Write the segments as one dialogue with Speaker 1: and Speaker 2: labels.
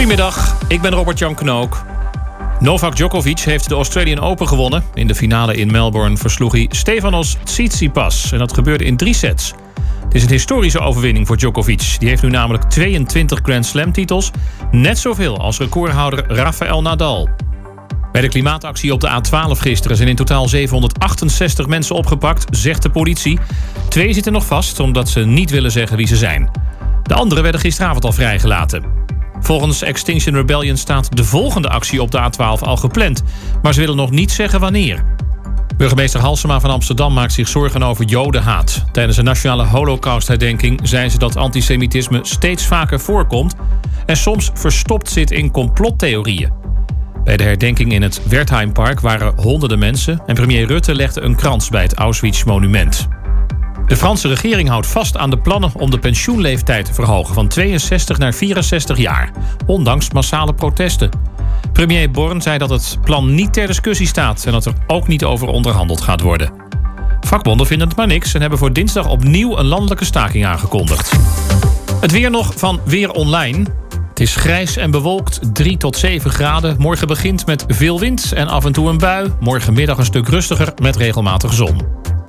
Speaker 1: Goedemiddag, ik ben Robert-Jan Knook. Novak Djokovic heeft de Australian Open gewonnen. In de finale in Melbourne versloeg hij Stefanos Tsitsipas. En dat gebeurde in drie sets. Het is een historische overwinning voor Djokovic. Die heeft nu namelijk 22 Grand Slam titels. Net zoveel als recordhouder Rafael Nadal. Bij de klimaatactie op de A12 gisteren zijn in totaal 768 mensen opgepakt, zegt de politie. Twee zitten nog vast omdat ze niet willen zeggen wie ze zijn. De anderen werden gisteravond al vrijgelaten. Volgens Extinction Rebellion staat de volgende actie op de A12 al gepland. Maar ze willen nog niet zeggen wanneer. Burgemeester Halsema van Amsterdam maakt zich zorgen over jodenhaat. Tijdens een nationale holocaustherdenking zei ze dat antisemitisme steeds vaker voorkomt... en soms verstopt zit in complottheorieën. Bij de herdenking in het Wertheimpark waren honderden mensen... en premier Rutte legde een krans bij het Auschwitz-monument. De Franse regering houdt vast aan de plannen om de pensioenleeftijd te verhogen van 62 naar 64 jaar, ondanks massale protesten. Premier Born zei dat het plan niet ter discussie staat en dat er ook niet over onderhandeld gaat worden. Vakbonden vinden het maar niks en hebben voor dinsdag opnieuw een landelijke staking aangekondigd. Het weer nog van Weer Online. Het is grijs en bewolkt, 3 tot 7 graden. Morgen begint met veel wind en af en toe een bui. Morgenmiddag een stuk rustiger met regelmatig zon.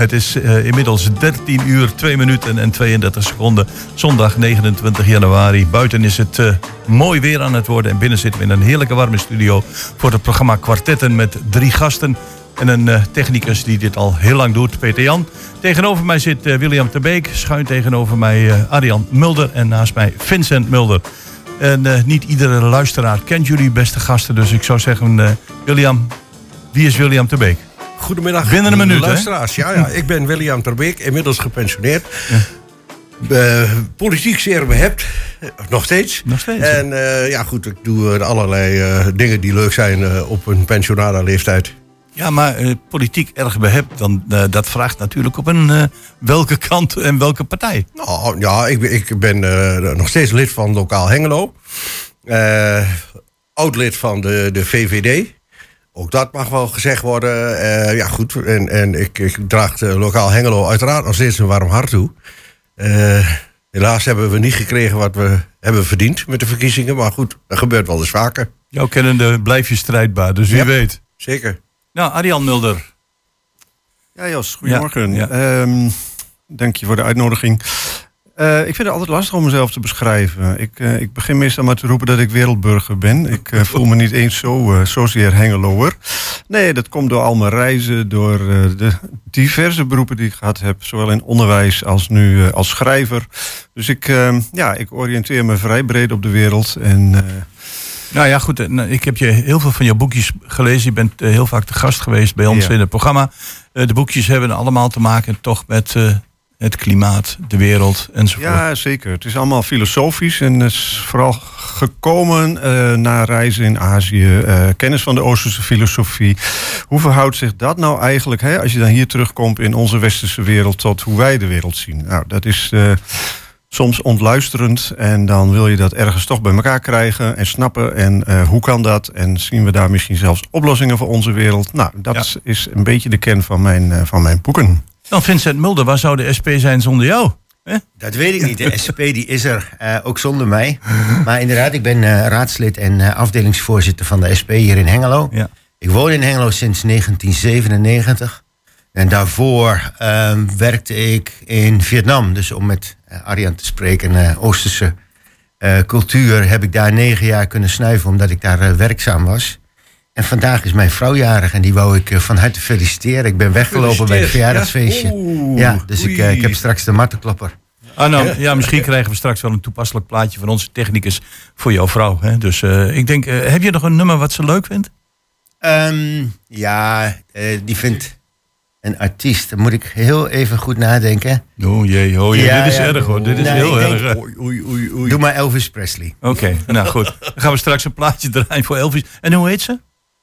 Speaker 2: het is uh, inmiddels 13 uur, 2 minuten en 32 seconden. Zondag 29 januari. Buiten is het uh, mooi weer aan het worden. En binnen zitten we in een heerlijke warme studio voor het programma Kwartetten met drie gasten. En een uh, technicus die dit al heel lang doet, Peter Jan. Tegenover mij zit William Terbeek. Schuin tegenover mij Arjan Mulder. En naast mij Vincent Mulder. En niet iedere luisteraar kent jullie beste gasten. Dus ik zou zeggen, William, wie is William Terbeek?
Speaker 3: Goedemiddag.
Speaker 2: Binnen een minuut,
Speaker 3: luisteraars. Ja, ja, ik ben William Terbeek, inmiddels gepensioneerd. Ja. Uh, politiek zeer behept. Nog steeds.
Speaker 2: Nog steeds.
Speaker 3: En uh, ja, goed, ik doe allerlei uh, dingen die leuk zijn op een pensionale leeftijd.
Speaker 2: Ja, maar politiek erg behept, dan, dat vraagt natuurlijk op een welke kant en welke partij.
Speaker 3: Nou ja, ik, ik ben nog steeds lid van Lokaal Hengelo. oud lid van de, de VVD. Ook dat mag wel gezegd worden. Uh, ja, goed. En, en ik, ik draag lokaal Hengelo uiteraard nog steeds een warm hart toe. Uh, helaas hebben we niet gekregen wat we hebben verdiend met de verkiezingen. Maar goed, dat gebeurt wel eens vaker.
Speaker 2: Jouw kennende blijf je strijdbaar, dus wie ja, weet.
Speaker 3: Zeker.
Speaker 2: Nou, Arjan Mulder.
Speaker 4: Ja, Jos, goedemorgen. Ja, ja. Um, dank je voor de uitnodiging. Uh, ik vind het altijd lastig om mezelf te beschrijven. Ik, uh, ik begin meestal maar te roepen dat ik wereldburger ben. Ik uh, voel me niet eens zo, zozeer hengeloer. Nee, dat komt door al mijn reizen, door de diverse beroepen die ik gehad heb. Zowel in onderwijs als nu als schrijver. Dus ik, ja, ik oriënteer me vrij breed op de wereld. En,
Speaker 2: nou ja, goed. Ik heb je heel veel van jouw boekjes gelezen. Je bent heel vaak de gast geweest bij ons ja. in het programma. de boekjes hebben allemaal te maken toch met het klimaat, de wereld enzovoort.
Speaker 4: Ja, zeker. Het is allemaal filosofisch en is vooral gekomen uh, na reizen in Azië, uh, kennis van de Oosterse filosofie. Hoe verhoudt zich dat nou eigenlijk, hè, als je dan hier terugkomt in onze westerse wereld, tot hoe wij de wereld zien? Nou, dat is uh, soms ontluisterend en dan wil je dat ergens toch bij elkaar krijgen en snappen. En hoe kan dat? En zien we daar misschien zelfs oplossingen voor onze wereld? Nou, dat ja. is een beetje de kern van mijn, van mijn boeken.
Speaker 2: Dan Vincent Mulder, waar zou de SP zijn zonder jou? Eh?
Speaker 5: Dat weet ik niet. De SP die is er uh, ook zonder mij. Maar inderdaad, ik ben uh, raadslid en uh, afdelingsvoorzitter van de SP hier in Hengelo.
Speaker 2: Ja.
Speaker 5: Ik woon in Hengelo sinds 1997. En daarvoor ehm, werkte ik in Vietnam. Dus om met Arjan te spreken, Oosterse cultuur, heb ik daar negen jaar kunnen snuiven omdat ik daar werkzaam was. En vandaag is mijn vrouw jarig en die wou ik van harte feliciteren. Ik ben weggelopen bij het verjaardagsfeestje. Ja, Oeh, ja dus ik, ik heb straks de martenklapper.
Speaker 2: Ah, nou, ja, misschien krijgen we straks wel een toepasselijk plaatje van onze technicus voor jouw vrouw. Hè? Dus ik denk, heb je nog een nummer wat ze leuk vindt?
Speaker 5: Um, ja, die vindt een artiest. Dan moet ik heel even goed nadenken.
Speaker 2: Oh jee, oh jee. Ja, dit is erg hoor. Dit is nou, heel erg.
Speaker 5: Oei, oei, oei, oei. Doe maar Elvis Presley.
Speaker 2: Oké, nou goed. Dan gaan we straks een plaatje draaien voor Elvis. En hoe heet ze?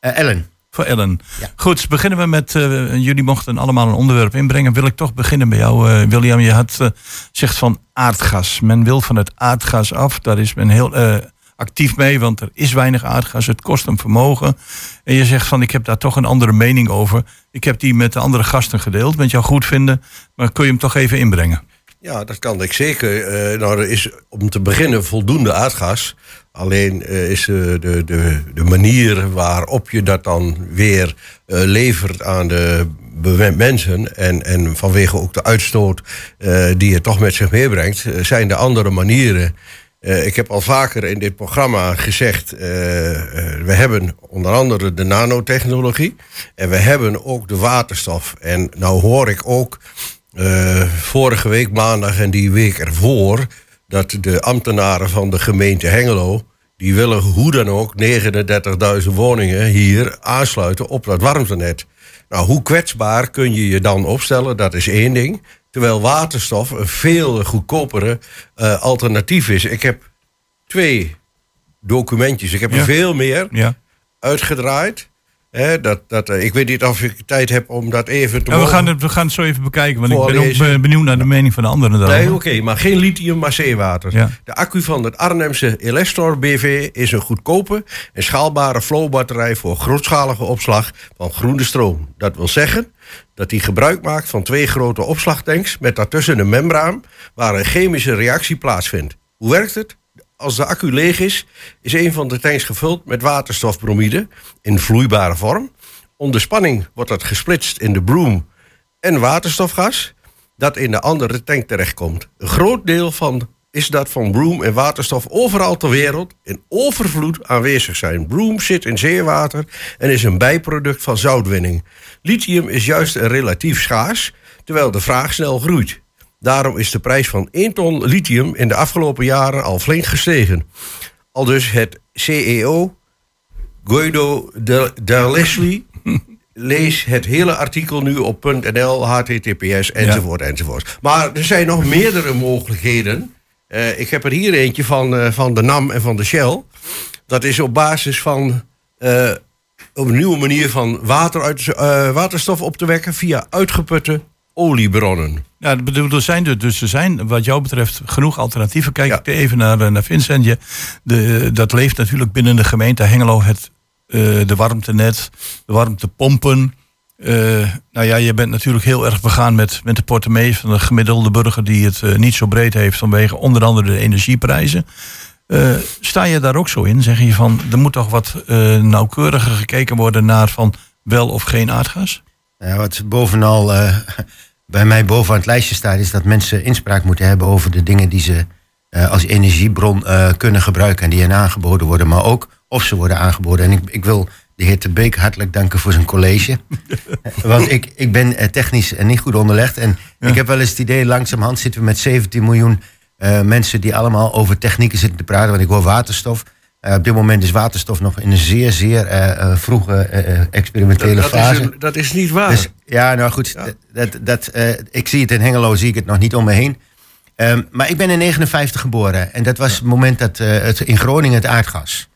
Speaker 5: Uh, Ellen.
Speaker 2: Voor Ellen. Ja. Goed, beginnen we met. Uh, jullie mochten allemaal een onderwerp inbrengen. Wil ik toch beginnen bij jou, uh, William? Je had zegt van aardgas. Men wil van het aardgas af. Daar is men heel actief mee, want er is weinig aardgas. Het kost een vermogen. En je zegt van ik heb daar toch een andere mening over. Ik heb die met de andere gasten gedeeld, met jou goed vinden. Maar kun je hem toch even inbrengen?
Speaker 3: Ja, dat kan ik zeker. Uh, nou, er is om te beginnen voldoende aardgas. Alleen uh, is uh, de, de, de manier waarop je dat dan weer levert aan de mensen... En, en vanwege ook de uitstoot die het toch met zich meebrengt... zijn de andere manieren ik heb al vaker in dit programma gezegd, we hebben onder andere de nanotechnologie en we hebben ook de waterstof. En nou hoor ik ook vorige week maandag en die week ervoor dat de ambtenaren van de gemeente Hengelo, die willen hoe dan ook 39.000 woningen hier aansluiten op dat warmtenet. Nou, hoe kwetsbaar kun je je dan opstellen? Dat is één ding. Terwijl waterstof een veel goedkopere uh, alternatief is. Ik heb twee documentjes. Ik heb er veel meer ja. uitgedraaid. Dat, dat, eh, ik weet niet of ik tijd heb om dat even te.
Speaker 2: Ja, we, gaan het, we gaan het zo even bekijken, want ik ben ook benieuwd naar de mening van de anderen. Dan.
Speaker 3: Nee, oké, maar geen lithium, maar zeewater. De accu van het Arnhemse Elestor BV is een goedkope en schaalbare flowbatterij voor grootschalige opslag van groene stroom. Dat wil zeggen dat hij gebruik maakt van twee grote opslagtanks met daartussen een membraan waar een chemische reactie plaatsvindt. Hoe werkt het? Als de accu leeg is, is een van de tanks gevuld met waterstofbromide in vloeibare vorm. Onder spanning wordt dat gesplitst in de broom en waterstofgas dat in de andere tank terechtkomt. Een groot deel van is dat van broom en waterstof overal ter wereld in overvloed aanwezig zijn. Broom zit in zeewater en is een bijproduct van zoutwinning. Lithium is juist relatief schaars, terwijl de vraag snel groeit. Daarom is de prijs van 1 ton lithium in de afgelopen jaren al flink gestegen. Al dus het CEO, Guido de, de Leslie, lees het hele artikel nu op .nl, https, enzovoort, enzovoort. Maar er zijn nog meerdere mogelijkheden. Uh, ik heb er hier eentje van, uh, van de NAM en van de Shell. Dat is op basis van uh, op een nieuwe manier van water uit, waterstof op te wekken via uitgeputte oliebronnen.
Speaker 2: Ja, bedoel, er zijn er dus er zijn wat jou betreft genoeg alternatieven. Kijk ja. even naar, naar Vincent. De, dat leeft natuurlijk binnen de gemeente Hengelo. Het, de warmtenet, de warmtepompen. Uh, nou ja, je bent natuurlijk heel erg begaan met, met de portemonnee van de gemiddelde burger die het uh, niet zo breed heeft vanwege onder andere de energieprijzen. Uh, sta je daar ook zo in? Zeg je van er moet toch wat nauwkeuriger gekeken worden naar van wel of geen aardgas?
Speaker 5: Ja, wat bovenal bij mij bovenaan het lijstje staat, is dat mensen inspraak moeten hebben over de dingen die ze als energiebron kunnen gebruiken en die hen aangeboden worden, maar ook of ze worden aangeboden. En ik, ik wil de heer Te Beek hartelijk danken voor zijn college. Want ik, ik ben eh, technisch niet goed onderlegd. En ik heb wel eens het idee, langzamerhand zitten we met 17 miljoen uh, mensen die allemaal over technieken zitten te praten. Want ik hoor waterstof. Uh, op dit moment is waterstof nog in een zeer, zeer uh, vroege experimentele
Speaker 3: dat,
Speaker 5: dat fase.
Speaker 3: Is dat is niet waar.
Speaker 5: Dus, ja, nou goed. Ja. Dat, dat, ik zie het in Hengelo, zie ik het nog niet om me heen. Um, maar ik ben in 59 geboren. En dat was het moment dat het in Groningen het aardgas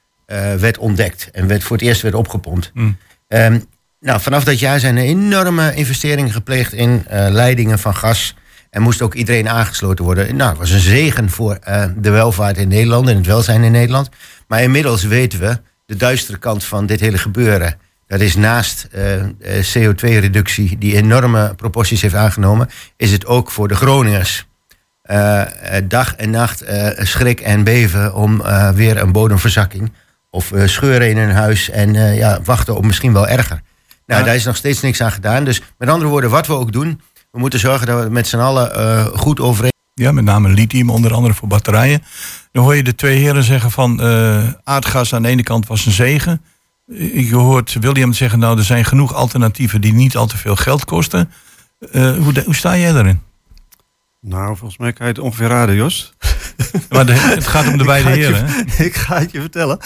Speaker 5: werd ontdekt en werd voor het eerst werd opgepompt. Mm. Um, nou, vanaf dat jaar zijn er enorme investeringen gepleegd in leidingen van gas. En moest ook iedereen aangesloten worden. Nou, het was een zegen voor uh, de welvaart in Nederland en het welzijn in Nederland. Maar inmiddels weten we de duistere kant van dit hele gebeuren. Dat is naast CO2-reductie, die enorme proporties heeft aangenomen, is het ook voor de Groningers. dag en nacht schrik en beven om weer een bodemverzakking of uh, scheuren in hun huis en uh, ja, wachten op misschien wel erger. Nou,
Speaker 2: Ja.
Speaker 5: daar is nog steeds niks aan gedaan. Dus met andere woorden, wat we ook doen, we moeten zorgen dat we met z'n allen eh, goed overeen.
Speaker 2: Ja, met name lithium, onder andere voor batterijen. Dan hoor je de twee heren zeggen van eh, aardgas aan de ene kant was een zegen. Ik hoort William zeggen, nou er zijn genoeg alternatieven die niet al te veel geld kosten. Eh, hoe, hoe sta jij daarin?
Speaker 4: Nou, volgens mij kan je het ongeveer raden, Jos.
Speaker 2: Maar de- het gaat om de beide
Speaker 4: je-
Speaker 2: heren.
Speaker 4: ik ga het je vertellen.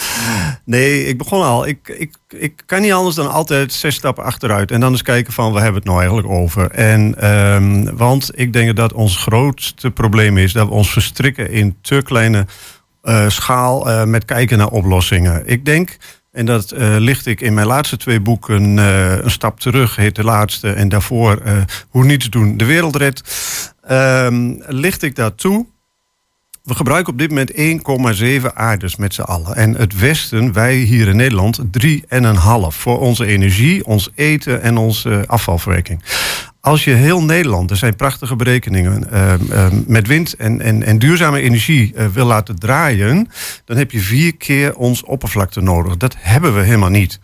Speaker 4: Nee, ik begon al. Ik, ik, ik kan niet anders dan altijd zes stappen achteruit. En dan eens kijken van, waar hebben we het nou eigenlijk over? En, ehm, want ik denk dat ons grootste probleem is... dat we ons verstrikken in te kleine eh, schaal eh, met kijken naar oplossingen. Ik denk, en dat eh, licht ik in mijn laatste twee boeken... een stap terug, heet de laatste. En daarvoor, eh, hoe niets doen, de wereld redt. Ehm, licht ik dat toe... We gebruiken op dit moment 1,7 aardes met z'n allen. En het Westen, wij hier in Nederland, 3,5 voor onze energie, ons eten en onze eh, afvalverwerking. Als je heel Nederland, er zijn prachtige berekeningen, eh, eh, met wind en, en, en duurzame energie eh, wil laten draaien, dan heb je vier keer ons oppervlakte nodig. Dat hebben we helemaal niet.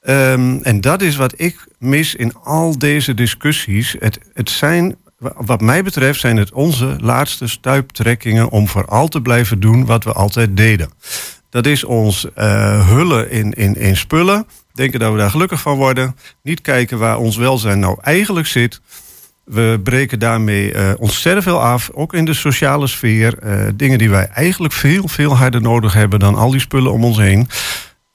Speaker 4: Ehm, en dat is wat ik mis in al deze discussies. Het, het zijn, wat mij betreft, zijn het onze laatste stuiptrekkingen om vooral te blijven doen wat we altijd deden. Dat is ons eh, hullen in, in, in spullen. Denken dat we daar gelukkig van worden. Niet kijken waar ons welzijn nou eigenlijk zit. We breken daarmee eh ontzettend veel af, ook in de sociale sfeer. Eh, dingen die wij eigenlijk veel, veel harder nodig hebben dan al die spullen om ons heen.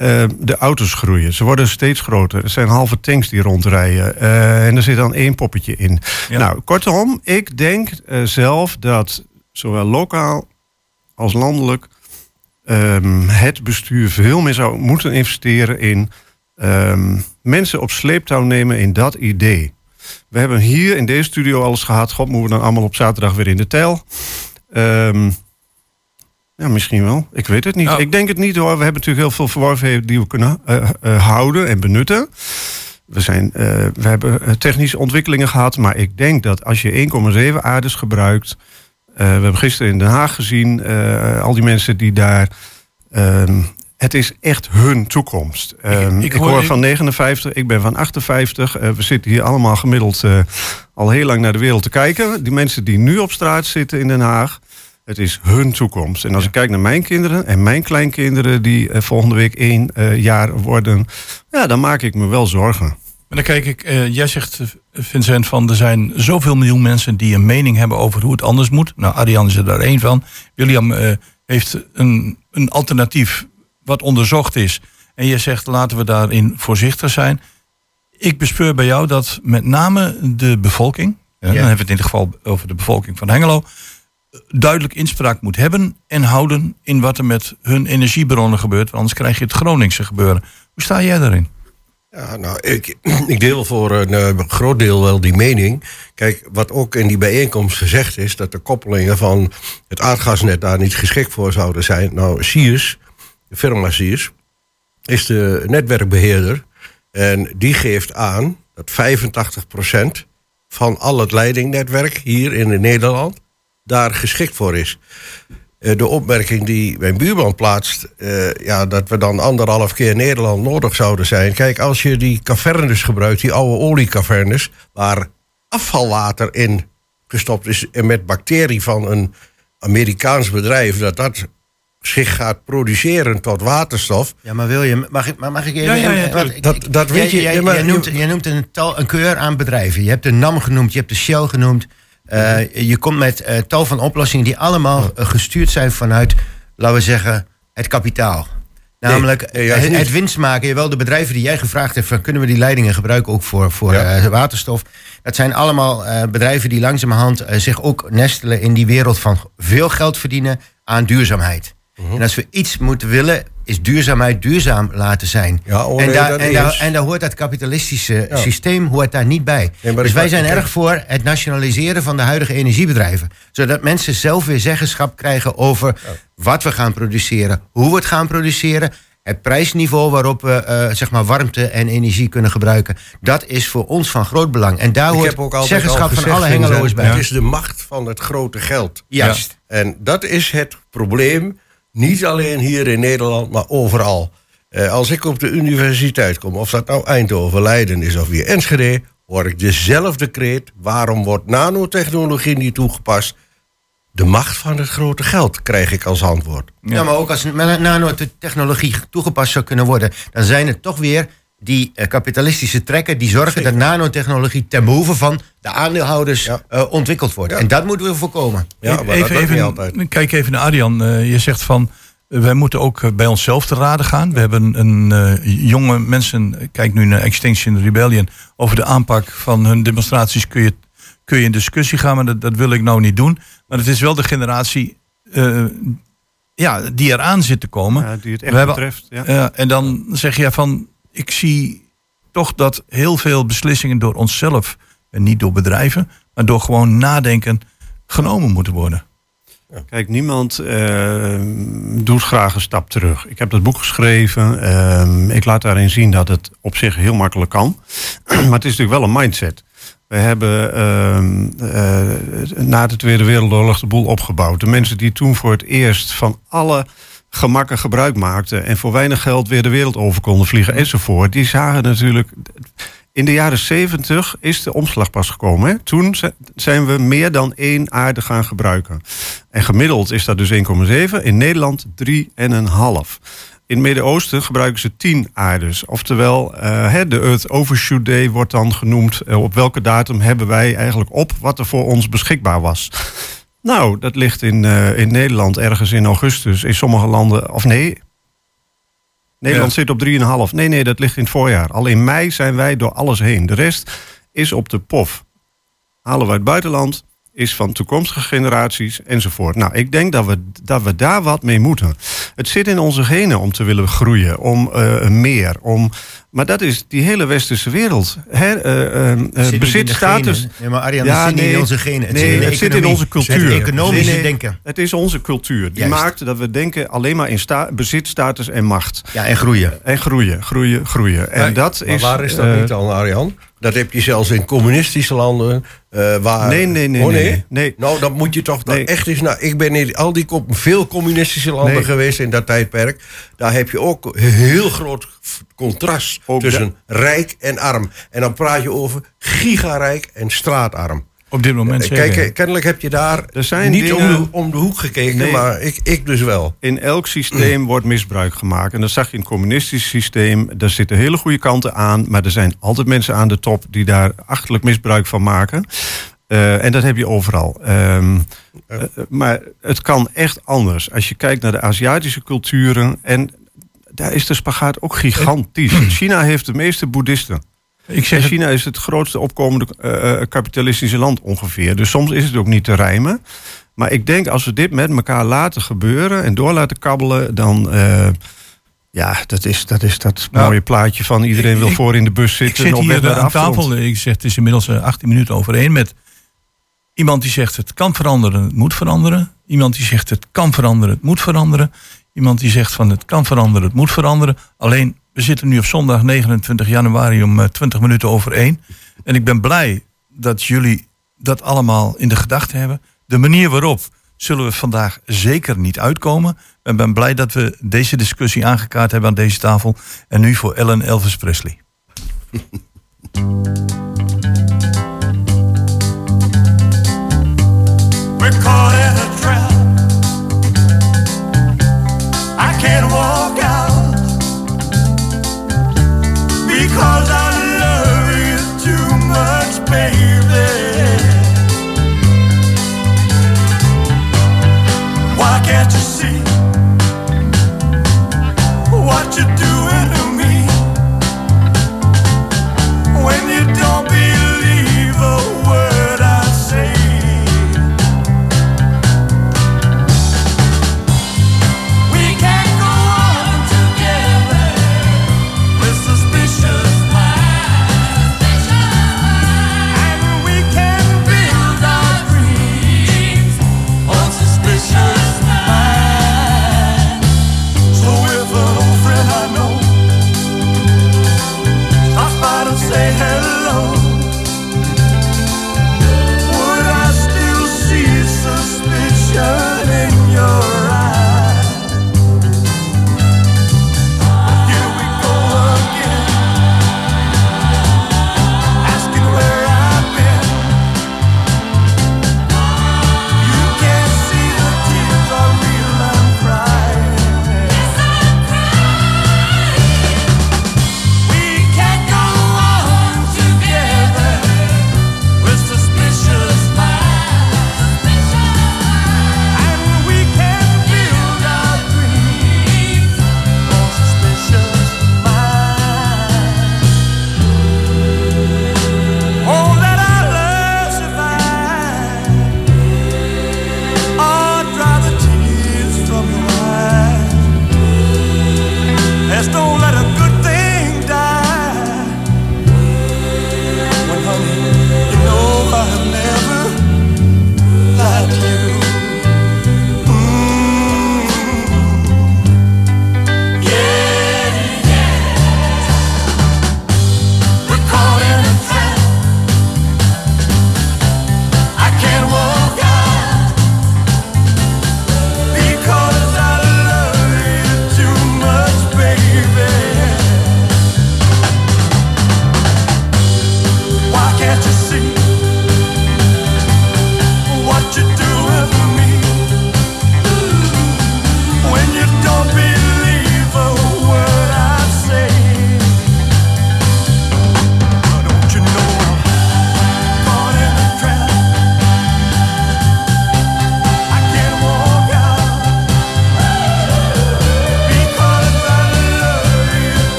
Speaker 4: Eh, de auto's groeien. Ze worden steeds groter. Er zijn halve tanks die rondrijden. Eh, en er zit dan één poppetje in.
Speaker 2: Ja.
Speaker 4: Nou, kortom, ik denk eh, zelf dat zowel lokaal als landelijk ehm, het bestuur veel meer zou moeten investeren in ehm, mensen op sleeptouw nemen in dat idee. We hebben hier in deze studio alles gehad. God, moeten we dan allemaal op zaterdag weer in de tel? Ehm, ja, misschien wel. Ik weet het niet.
Speaker 2: Nou.
Speaker 4: Ik denk het niet hoor. We hebben natuurlijk heel veel verworvenheden die we kunnen eh, eh, houden en benutten. We, zijn, eh, we hebben technische ontwikkelingen gehad. Maar ik denk dat als je 1,7 aardes gebruikt. we hebben gisteren in Den Haag gezien. al die mensen die daar. ehm, het is echt hun toekomst. Ehm, ik,
Speaker 2: ik hoor- ik-
Speaker 4: van 59, ik ben van 58. Eh, we zitten hier allemaal gemiddeld al heel lang naar de wereld te kijken. Die mensen die nu op straat zitten in Den Haag. Het is hun toekomst. En als ik kijk naar mijn kinderen en mijn kleinkinderen... die eh, volgende week één eh, jaar worden... ja, dan maak ik me wel zorgen.
Speaker 2: Maar dan kijk ik, eh, jij zegt, Vincent, van er zijn zoveel miljoen mensen die een mening hebben over hoe het anders moet. Nou, Arjan is er daar één van. William heeft een, een alternatief wat onderzocht is. En je zegt, laten we daarin voorzichtig zijn. Ik bespeur bij jou dat met name de bevolking, ja, dan hebben we het in ieder geval over de bevolking van Hengelo, duidelijk inspraak moet hebben en houden in wat er met hun energiebronnen gebeurt. Anders krijg je het Groningse gebeuren. Hoe sta jij daarin?
Speaker 3: Ja, nou, ik, ik deel voor een eh, groot deel wel die mening. Kijk, wat ook in die bijeenkomst gezegd is... dat de koppelingen van het aardgasnet daar niet geschikt voor zouden zijn. Nou, Siers, de firma Siers, is de netwerkbeheerder. En die geeft aan dat 85% van al het leidingnetwerk hier in Nederland... daar geschikt voor is. Eh, de opmerking die mijn buurman plaatst, eh, ja, dat we dan anderhalf keer Nederland nodig zouden zijn. Kijk, als je die cavernes gebruikt, die oude oliecavernes, waar afvalwater in gestopt is en met bacterie van een Amerikaans bedrijf, dat dat zich gaat produceren tot waterstof.
Speaker 5: Ja, maar William, mag ik, maar mag ik even...
Speaker 2: Ja, ja, ja.
Speaker 3: Dat- dat weet je.
Speaker 5: Jij,
Speaker 3: Ja, maar
Speaker 5: jij
Speaker 3: je-
Speaker 5: noemt, jij noemt een, tal, een keur aan bedrijven. Je hebt de NAM genoemd, je hebt de Shell genoemd. Eh, je komt met eh, tal van oplossingen die allemaal gestuurd zijn vanuit, laten we zeggen, het kapitaal. Namelijk
Speaker 3: nee,
Speaker 5: het, winst maken. Jawel, de bedrijven die jij gevraagd hebt, van, kunnen we die leidingen gebruiken ook voor, voor
Speaker 3: Ja.
Speaker 5: eh, waterstof? Dat zijn allemaal bedrijven die langzamerhand zich ook nestelen in die wereld van veel geld verdienen aan duurzaamheid.
Speaker 3: Mhm.
Speaker 5: En als we iets moeten willen, is duurzaamheid duurzaam laten zijn.
Speaker 3: Ja, oh,
Speaker 5: en, daar, en, daar, en daar hoort dat kapitalistische
Speaker 3: Ja.
Speaker 5: systeem hoort daar niet bij.
Speaker 3: Nee,
Speaker 5: dus wij zijn erg voor het nationaliseren van de huidige energiebedrijven. Zodat mensen zelf weer zeggenschap krijgen over wat we gaan produceren, hoe we het gaan produceren. Het prijsniveau waarop we eh, zeg maar warmte en energie kunnen gebruiken. Dat is voor ons van groot belang. En daar hoort zeggenschap
Speaker 3: al
Speaker 5: van alle Hengeloers bij.
Speaker 3: Het is de macht van het grote geld.
Speaker 5: Juist.
Speaker 3: En dat is het probleem, niet alleen hier in Nederland, maar overal. Eh, als ik op de universiteit kom, of dat nou Eindhoven, Leiden is of weer Enschede, hoor ik dezelfde kreet. Waarom wordt nanotechnologie niet toegepast? De macht van het grote geld krijg ik als antwoord.
Speaker 5: Ja. maar ook als na- nanotechnologie toegepast zou kunnen worden, dan zijn het toch weer die eh, kapitalistische trekken die zorgen dat nanotechnologie ten behoeve van de aandeelhouders
Speaker 3: Ja.
Speaker 5: eh, ontwikkeld wordt.
Speaker 3: Ja.
Speaker 5: En dat moeten we voorkomen.
Speaker 3: Ja, maar dat lukt niet altijd.
Speaker 2: Kijk even naar Arjan. Eh, je zegt van, wij moeten ook bij onszelf te raden gaan. We hebben een eh, jonge mensen, kijk nu naar Extinction Rebellion, over de aanpak van hun demonstraties kun je, kun je in discussie gaan, maar dat, dat wil ik nou niet doen. Maar het is wel de generatie eh, ja, die eraan zit te komen.
Speaker 4: Ja, die het echt
Speaker 2: We hebben-
Speaker 4: betreft. Ja.
Speaker 2: Ja, en dan zeg je van, ik zie toch dat heel veel beslissingen door onszelf, en niet door bedrijven, maar door gewoon nadenken, genomen moeten worden.
Speaker 4: Kijk, niemand eh, doet graag een stap terug. Ik heb dat boek geschreven. ehm, ik laat daarin zien dat het op zich heel makkelijk kan. maar het is natuurlijk wel een mindset. We hebben ehm, eh, na de Tweede Wereldoorlog de boel opgebouwd. De mensen die toen voor het eerst van alle gemakken gebruik maakten... en voor weinig geld weer de wereld over konden vliegen enzovoort... die zagen natuurlijk... In de jaren 70 is de omslag pas gekomen. Hè? Toen zi- zijn we meer dan één aarde gaan gebruiken. En gemiddeld is dat dus 1,7. In Nederland 3,5. In het Midden-Oosten gebruiken ze 10 aardes. Oftewel, eh, de Earth Overshoot Day wordt dan genoemd. Eh, op welke datum hebben wij eigenlijk op wat er voor ons beschikbaar was? Nou, dat ligt in, eh, in Nederland ergens in augustus. In sommige landen, of nee. Nederland
Speaker 2: Ja.
Speaker 4: zit op 3,5. Nee, nee, dat ligt in het voorjaar. Al in mei zijn wij door alles heen. De rest is op de pof. Halen we uit het buitenland, is van toekomstige generaties enzovoort. Nou, ik denk dat we, dat we daar wat mee moeten. Het zit in onze genen om te willen groeien, om eh, meer, om... Maar dat is die hele westerse wereld. Hè, eh, eh, eh, bezit, status...
Speaker 5: Nee, maar Arjan,
Speaker 4: Ja,
Speaker 5: dat zit niet
Speaker 4: nee.
Speaker 5: in onze genen. Het
Speaker 4: Nee,
Speaker 5: zit in
Speaker 4: het zit in onze cultuur.
Speaker 5: Het economische
Speaker 4: Nee, nee.
Speaker 5: denken.
Speaker 4: Het is onze cultuur. Die
Speaker 5: Juist.
Speaker 4: maakt dat we denken alleen maar in sta bezit, status en macht.
Speaker 5: Ja, en groeien.
Speaker 4: En groeien, groeien, groeien. En
Speaker 3: Maar-
Speaker 4: dat
Speaker 3: maar
Speaker 4: is...
Speaker 3: waar is dat niet dan, Arjan? Dat heb je zelfs in communistische landen. eh, waar...
Speaker 4: Nee, nee, nee,
Speaker 3: Oh,
Speaker 4: nee, nee.
Speaker 3: Nou, dan moet je toch
Speaker 4: Nee.
Speaker 3: echt eens... Nou, ik ben in al die veel communistische landen
Speaker 4: Nee.
Speaker 3: geweest in dat tijdperk. Daar heb je ook heel groot contrast
Speaker 4: Ook
Speaker 3: tussen rijk en arm. En dan praat je over gigarijk en straatarm.
Speaker 2: Op dit moment zeker.
Speaker 3: Kijk, kennelijk heb je daar
Speaker 4: Er zijn
Speaker 3: niet
Speaker 4: dingen-
Speaker 3: om, de, om de hoek gekeken,
Speaker 4: Nee.
Speaker 3: maar ik, ik dus wel.
Speaker 4: In elk systeem wordt misbruik gemaakt. En dat zag je in het communistisch systeem. Daar zitten hele goede kanten aan. Maar er zijn altijd mensen aan de top die daar achterlijk misbruik van maken. Eh, en dat heb je overal. Ehm, eh, maar het kan echt anders. Als je kijkt naar de Aziatische culturen. En daar is de spagaat ook gigantisch. China heeft de meeste boeddhisten.
Speaker 2: Ik zeg
Speaker 4: China is het grootste opkomende eh, eh, kapitalistische land ongeveer. Dus soms is het ook niet te rijmen. Maar ik denk als we dit met elkaar laten gebeuren en door laten kabbelen, dan. eh, ja, dat is dat, is dat
Speaker 2: Nou,
Speaker 4: mooie plaatje van iedereen wil
Speaker 2: ik-
Speaker 4: voor in de bus
Speaker 2: Ik
Speaker 4: zitten.
Speaker 2: zit
Speaker 4: op weg
Speaker 2: hier
Speaker 4: de
Speaker 2: aan tafel. Ik zeg, het is inmiddels eh, 18 minuten over één. Met iemand die zegt het kan veranderen, het moet veranderen. Iemand die zegt het kan veranderen, het moet veranderen. Iemand die zegt van het kan veranderen, het moet veranderen. Alleen, we zitten nu op zondag 29 januari om eh, 20 minuten over één. En ik ben blij dat jullie dat allemaal in de gedachten hebben. De manier waarop zullen we vandaag zeker niet uitkomen. Ik ben blij dat we deze discussie aangekaart hebben aan deze tafel. En nu voor Ellen Elvis Presley.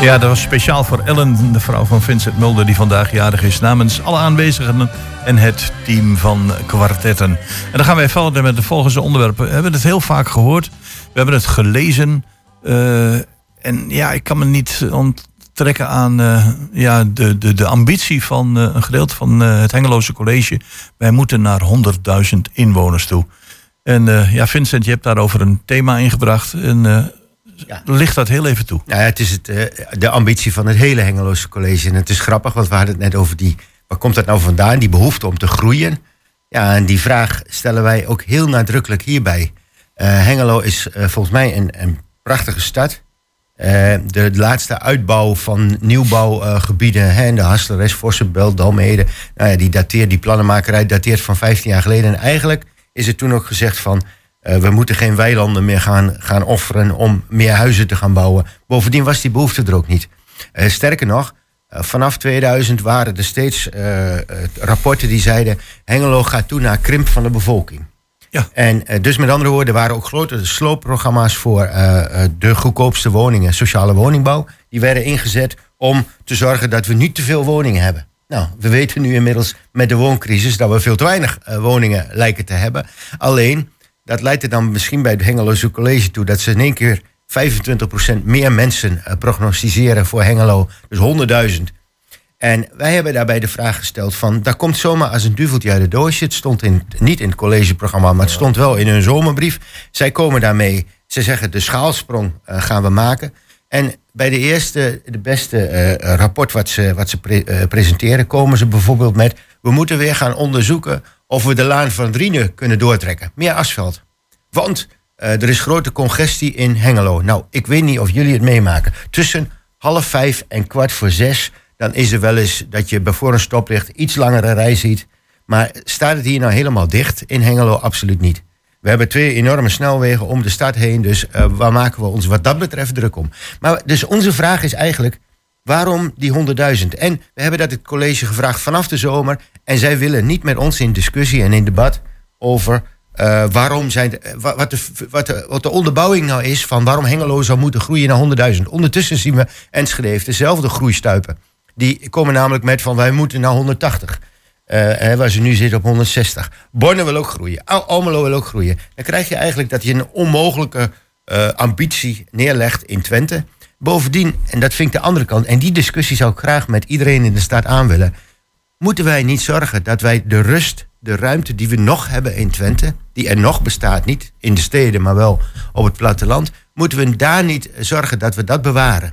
Speaker 2: Ja, dat was speciaal voor Ellen, de vrouw van Vincent Mulder, die vandaag jarig is. Namens alle aanwezigen en het team van kwartetten. En dan gaan wij verder met de volgende onderwerpen. We hebben het heel vaak gehoord. We hebben het gelezen. Eh, en ja, ik kan me niet onttrekken aan eh, ja, de, de, de ambitie van eh, een gedeelte van het Hengeloze College. Wij moeten naar 100.000 inwoners toe. En ja, Vincent, je hebt daarover een thema ingebracht.
Speaker 5: Ja.
Speaker 2: licht dat heel even toe.
Speaker 5: Nou ja, het is het, eh, de ambitie van het hele Hengeloze College. En het is grappig, want we hadden het net over die... Waar komt dat nou vandaan, die behoefte om te groeien? Ja, en die vraag stellen wij ook heel nadrukkelijk hierbij. Eh, Hengelo is eh, volgens mij een, een prachtige stad. De laatste uitbouw van nieuwbouwgebieden... hè, in de Hassleres, Vossenbelt, Dalmede... Nou ja, die, dateert, die plannenmakerij dateert van 15 jaar geleden. En eigenlijk is er toen ook gezegd van... eh, we moeten geen weilanden meer gaan, gaan offeren om meer huizen te gaan bouwen. Bovendien was die behoefte er ook niet. Eh, sterker nog, eh, vanaf 2000 waren er steeds rapporten die zeiden... Hengelo gaat toe naar krimp van de bevolking.
Speaker 2: Ja.
Speaker 5: En dus met andere woorden, er waren ook grote sloopprogramma's voor de goedkoopste woningen, sociale woningbouw. Die werden ingezet om te zorgen dat we niet te veel woningen hebben. Nou, we weten nu inmiddels met de wooncrisis dat we veel te weinig woningen lijken te hebben. Alleen, dat leidt er dan misschien bij het Hengeloze College toe dat ze in één keer 25% meer mensen eh, prognosticeren voor Hengelo. Dus 100.000. En wij hebben daarbij de vraag gesteld van... daar komt zomaar als een duveltje uit de doosje. Het stond in, niet in het collegeprogramma, maar het stond wel in hun zomerbrief. Zij komen daarmee. Ze zeggen de schaalsprong eh, gaan we maken. En bij de eerste, de beste eh, rapport wat ze, wat ze pre- presenteren... komen ze bijvoorbeeld met... we moeten weer gaan onderzoeken of we de Laan van Drienen kunnen doortrekken. Meer asfalt. Want eh, er is grote congestie in Hengelo. Nou, ik weet niet of jullie het meemaken. Tussen half vijf en kwart voor zes... dan is er wel eens dat je voor een stoplicht iets langere rij ziet. Maar staat het hier nou helemaal dicht? In Hengelo absoluut niet. We hebben twee enorme snelwegen om de stad heen. Dus eh, waar maken we ons wat dat betreft druk om? Maar dus onze vraag is eigenlijk... Waarom die 100.000? En we hebben dat het college gevraagd vanaf de zomer. En zij willen niet met ons in discussie en in debat over eh, waarom zijn wat, de, wat, de, wat de onderbouwing nou is van waarom Hengelo zou moeten groeien naar 100.000. Ondertussen zien we Enschede heeft dezelfde groeistuipen. Die komen namelijk met van wij moeten naar 180. Eh, hè, waar ze nu zitten op 160. Borne wil ook groeien. Al- Almelo wil ook groeien. Dan krijg je eigenlijk dat je een onmogelijke eh, ambitie neerlegt in Twente. Bovendien, en dat vind ik de andere kant... en die discussie zou ik graag met iedereen in de stad aan willen... moeten wij niet zorgen dat wij de rust, de ruimte die we nog hebben in Twente... die er nog bestaat, niet in de steden, maar wel op het platteland... moeten we daar niet zorgen dat we dat bewaren.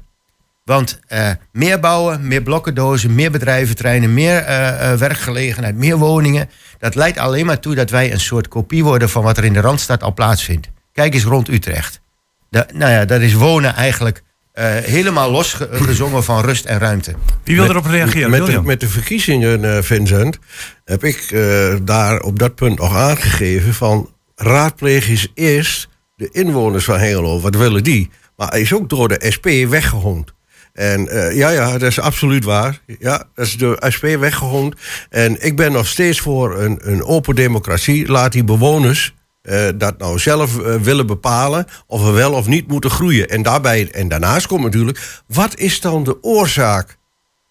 Speaker 5: Want eh, meer bouwen, meer blokkendozen, meer bedrijventreinen, meer eh, eh, werkgelegenheid, meer woningen. Dat leidt alleen maar toe dat wij een soort kopie worden van wat er in de Randstad al plaatsvindt. Kijk eens rond Utrecht. Nou ja, dat is wonen eigenlijk eh, helemaal losgezongen van rust en ruimte.
Speaker 2: Wie wil erop reageren?
Speaker 3: Met de,
Speaker 2: William?
Speaker 3: met de verkiezingen, eh, Vincent, heb ik eh, daar op dat punt nog aangegeven van raadpleeg eens eerst de inwoners van Hengelo. Wat willen die? Maar hij is ook door de SP weggehoond. En eh, ja, ja, dat is absoluut waar. Ja, dat is de SP weggehoond. En ik ben nog steeds voor een, een open democratie. Laat die bewoners eh, dat nou zelf eh, willen bepalen of we wel of niet moeten groeien. En, daarbij, en daarnaast komt natuurlijk, wat is dan de oorzaak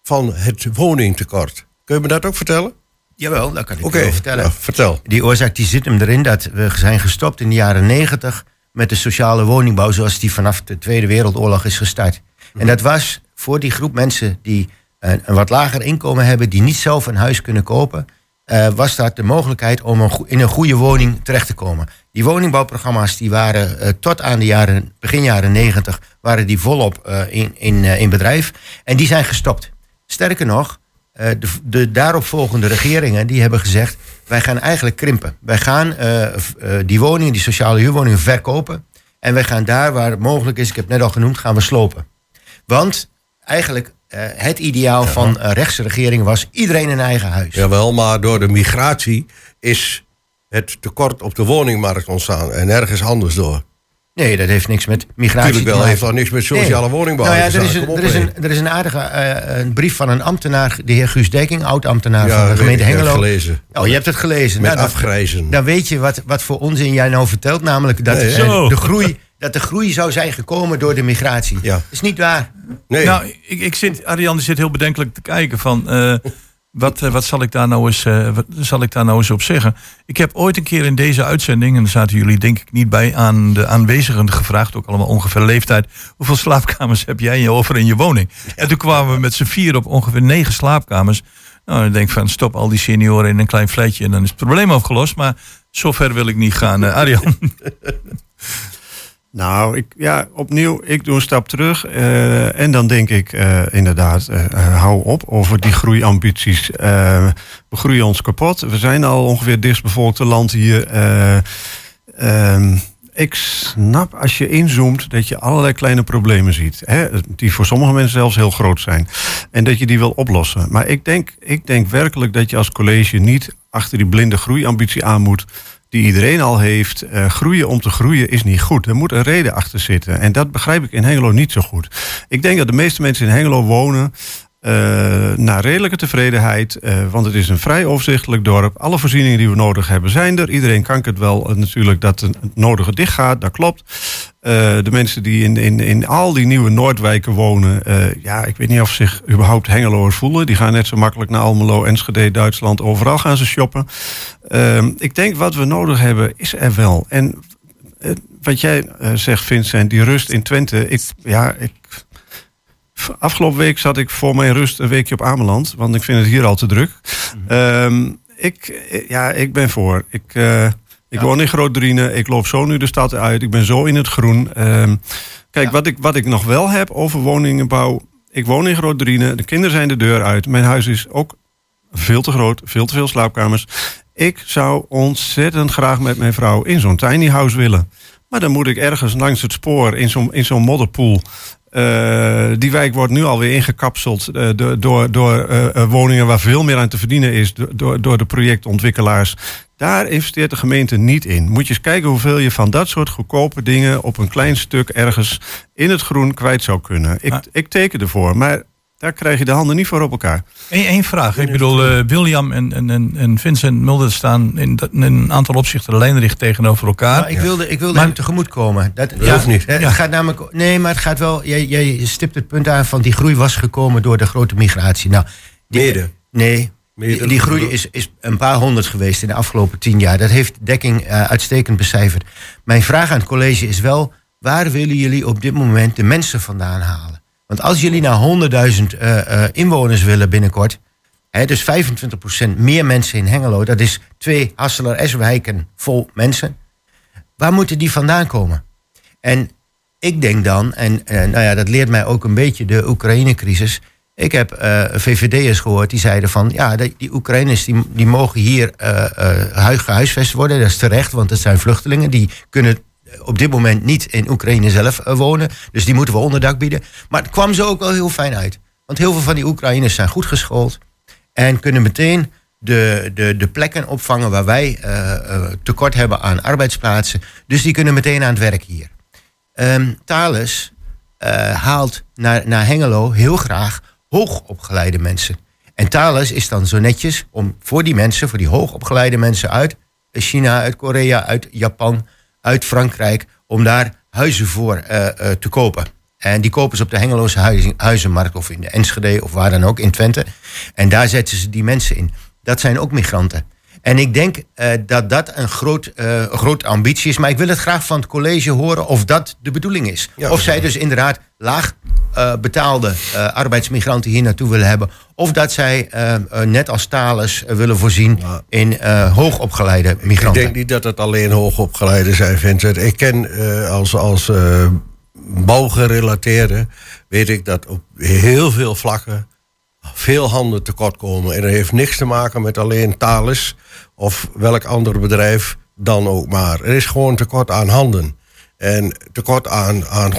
Speaker 3: van het woningtekort? Kun je me dat ook vertellen?
Speaker 5: Jawel, dat kan ik je wel vertellen.
Speaker 3: ja, vertel.
Speaker 5: Die oorzaak die zit hem erin dat we zijn gestopt in de jaren negentig met de sociale woningbouw zoals die vanaf de Tweede Wereldoorlog is gestart. En dat was voor die groep mensen die een, een wat lager inkomen hebben, die niet zelf een huis kunnen kopen, eh, was dat de mogelijkheid om in een goede woning terecht te komen. Die woningbouwprogramma's die waren eh, tot aan de jaren, begin jaren negentig, waren die volop eh, in, in, in bedrijf. En die zijn gestopt. Sterker nog, de, de daaropvolgende regeringen die hebben gezegd... wij gaan eigenlijk krimpen. Wij gaan die woningen, die sociale huurwoningen verkopen... en wij gaan daar waar mogelijk is, ik heb het net al genoemd, gaan we slopen. Want eigenlijk het ideaal van eh, rechtse regering was iedereen een eigen huis.
Speaker 3: Jawel, maar door de migratie is het tekort op de woningmarkt ontstaan. En ergens anders door.
Speaker 5: Nee, dat heeft niks met migratie
Speaker 3: Tuurlijk wel,
Speaker 5: te maken.
Speaker 3: heeft toch niks met sociale woningbouw
Speaker 5: Nou ja,
Speaker 3: te
Speaker 5: er, is
Speaker 3: maken.
Speaker 5: een, er, is een, er is een aardige eh, een brief van een ambtenaar, de heer Guus Dekking, oud-ambtenaar
Speaker 3: Ja,
Speaker 5: van de gemeente
Speaker 3: ik, ik heb
Speaker 5: Hengelo.
Speaker 3: het gelezen.
Speaker 5: Oh, je hebt het gelezen.
Speaker 3: Met
Speaker 5: Nou, dan-
Speaker 3: afgrijzen.
Speaker 5: Dan weet je wat, wat voor onzin jij nou vertelt. Namelijk dat
Speaker 3: Nee,
Speaker 5: eh, de groei, dat de groei zou zijn gekomen door de migratie.
Speaker 3: Ja.
Speaker 5: Dat is niet waar.
Speaker 3: Nee.
Speaker 2: Nou, ik, ik zit, Ariane zit heel bedenkelijk te kijken van... eh, wat, eh, wat zal, ik daar nou eens, eh, wat zal ik daar nou eens op zeggen? Ik heb ooit een keer in deze uitzending... en daar zaten jullie denk ik niet bij aan de aanwezigen gevraagd... ook allemaal ongeveer leeftijd... hoeveel slaapkamers heb jij in je over in je woning? En toen kwamen we met z'n vier op ongeveer negen slaapkamers. Nou, dan denk ik van stop al die senioren in een klein flatje... en dan is het probleem afgelost. Maar zover wil ik niet gaan. Eh Arjan,
Speaker 4: Nou, ik, ja, opnieuw, ik doe een stap terug. eh, en dan denk ik eh, inderdaad, eh, hou op over die groeiambities. We groeien ons kapot. We zijn al ongeveer het dichtstbevolkte land hier. Eh, ehm, ik snap als je inzoomt dat je allerlei kleine problemen ziet. Hè, die voor sommige mensen zelfs heel groot zijn. En dat je die wil oplossen. Maar ik denk, ik denk werkelijk dat je als college niet achter die blinde groeiambitie aan moet die iedereen al heeft. Eh, groeien om te groeien is niet goed. Er moet een reden achter zitten. En dat begrijp ik in Hengelo niet zo goed. Ik denk dat de meeste mensen in Hengelo wonen. Eh, naar redelijke tevredenheid, eh, want het is een vrij overzichtelijk dorp. Alle voorzieningen die we nodig hebben zijn er. Iedereen kan het wel natuurlijk dat het nodige dicht gaat, dat klopt. Eh, de mensen die in, in, in al die nieuwe Noordwijken wonen, ja, ik weet niet of ze zich überhaupt Hengeloers voelen. Die gaan net zo makkelijk naar Almelo, Enschede, Duitsland, overal gaan ze shoppen. Ehm, ik denk wat we nodig hebben is er wel. En wat jij zegt, Vincent, die rust in Twente. Ik, ja, ik, afgelopen week zat ik voor mijn rust een weekje op Ameland, want ik vind het hier al te druk. Ehm, ik, ja, ik ben voor. Ik, eh, ik woon in Groot Driene. Ik loop zo nu de stad uit. Ik ben zo in het groen. Ehm, kijk, wat, ik, wat ik nog wel heb over woningenbouw. Ik woon in Groot Driene. De kinderen zijn de deur uit. Mijn huis is ook veel te groot. Veel te veel slaapkamers. Ik zou ontzettend graag met mijn vrouw in zo'n tiny house willen. Maar dan moet ik ergens langs het spoor in zo'n in zo'n modderpoel. Eh, die wijk wordt nu alweer ingekapseld eh, door, door, door eh, woningen waar veel meer aan te verdienen is do- door, door de projectontwikkelaars. Daar investeert de gemeente niet in. Moet je eens kijken hoeveel je van dat soort goedkope dingen op een klein stuk ergens in het groen kwijt zou kunnen. Ik,
Speaker 2: Maar-
Speaker 4: ik teken ervoor, maar daar krijg je de handen niet voor op elkaar.
Speaker 2: Eén één vraag. Ik bedoel, eh, William en, en, en, en Vincent Mulder staan in, dat- in een aantal opzichten lijnrecht tegenover elkaar.
Speaker 5: Ik wilde, ik wilde
Speaker 2: Maar-
Speaker 5: hem tegemoet komen. Dat,
Speaker 3: Dat hoeft niet.
Speaker 5: Het
Speaker 2: Ja.
Speaker 5: gaat namelijk, nee, maar het gaat wel. Jij, jij stipt het punt aan van die groei was gekomen door de grote migratie. Nou, die,
Speaker 3: Mede.
Speaker 5: Nee,
Speaker 3: Mede.
Speaker 5: die, die groei is, is een paar honderd geweest in de afgelopen tien jaar. Dat heeft dekking eh, uitstekend becijferd. Mijn vraag aan het college is wel: waar willen jullie op dit moment de mensen vandaan halen? Want als jullie naar 100.000 eh, eh, inwoners willen binnenkort, hè, dus 25% meer mensen in Hengelo, dat is twee Hasseler-S-wijken vol mensen. Waar moeten die vandaan komen? En ik denk dan, en eh, nou ja, dat leert mij ook een beetje de Oekraïne-crisis. Ik heb eh VVD'ers gehoord die zeiden van... ja, die, Oekraïners die, die mogen hier hu- gehuisvest worden. Dat is terecht, want het zijn vluchtelingen. Die kunnen op dit moment niet in Oekraïne zelf eh, wonen. Dus die moeten we onderdak bieden. Maar het kwam zo ook wel heel fijn uit. Want heel veel van die Oekraïners zijn goed geschoold... en kunnen meteen de, de, de plekken opvangen waar wij eh, eh, tekort hebben aan arbeidsplaatsen. Dus die kunnen meteen aan het werk hier. Ehm Thales haalt naar, naar Hengelo heel graag hoogopgeleide mensen. En Thales is dan zo netjes om voor die mensen, voor die hoogopgeleide mensen uit China, uit Korea, uit Japan, uit Frankrijk, om daar huizen voor eh, eh, te kopen. En die kopen ze op de Hengeloze huizen- huizenmarkt of in de Enschede of waar dan ook in Twente. En daar zetten ze die mensen in. Dat zijn ook migranten. En ik denk eh, dat dat een groot, grote ambitie is. Maar ik wil het graag van het college horen of dat de bedoeling is.
Speaker 3: Ja,
Speaker 5: of zij dus inderdaad laag eh, betaalde eh, arbeidsmigranten hier naartoe willen hebben. Of dat zij eh, net als Thales willen voorzien in hoogopgeleide
Speaker 3: Ik
Speaker 5: migranten.
Speaker 3: denk niet dat het alleen hoogopgeleide zijn, Vincent. Ik ken als, als bouwgerelateerde, weet ik dat op heel veel vlakken veel handen tekort komen. En dat heeft niks te maken met alleen Thales of welk ander bedrijf dan ook maar. Er is gewoon tekort aan handen. En tekort aan, aan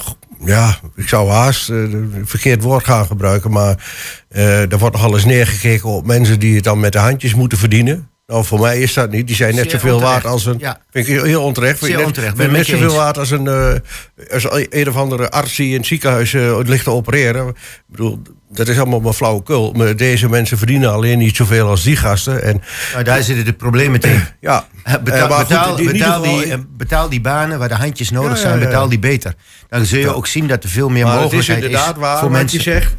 Speaker 3: ja, ik zou haast eh, een verkeerd woord gaan gebruiken, maar eh er wordt eens neergekeken op mensen die het dan met de handjes moeten verdienen. Nou, voor mij is dat niet. Die zijn net
Speaker 5: Zeer
Speaker 3: zoveel
Speaker 5: onterecht.
Speaker 3: waard als een.
Speaker 5: Ja.
Speaker 3: Vind ik heel onterecht.
Speaker 5: Zeer
Speaker 3: net,
Speaker 5: onterecht, ben
Speaker 3: net zoveel
Speaker 5: eens.
Speaker 3: waard als een, eh, als een of andere arts die in het ziekenhuis eh, ligt te opereren. Ik bedoel, dat is allemaal maar flauwekul. Maar deze mensen verdienen alleen niet zoveel als die gasten. En
Speaker 5: Nou, daar zitten de problemen meteen.
Speaker 3: ja,
Speaker 5: Eh, Betaal,
Speaker 3: maar goed,
Speaker 5: betaal, die, betaal die banen waar de handjes nodig
Speaker 3: Ja, ja,
Speaker 5: zijn, betaal die beter. Dan zul je ook zien dat er veel meer
Speaker 3: Maar is
Speaker 5: mogelijkheid
Speaker 3: inderdaad waar
Speaker 5: voor
Speaker 3: wat
Speaker 5: mensen.
Speaker 3: je zegt.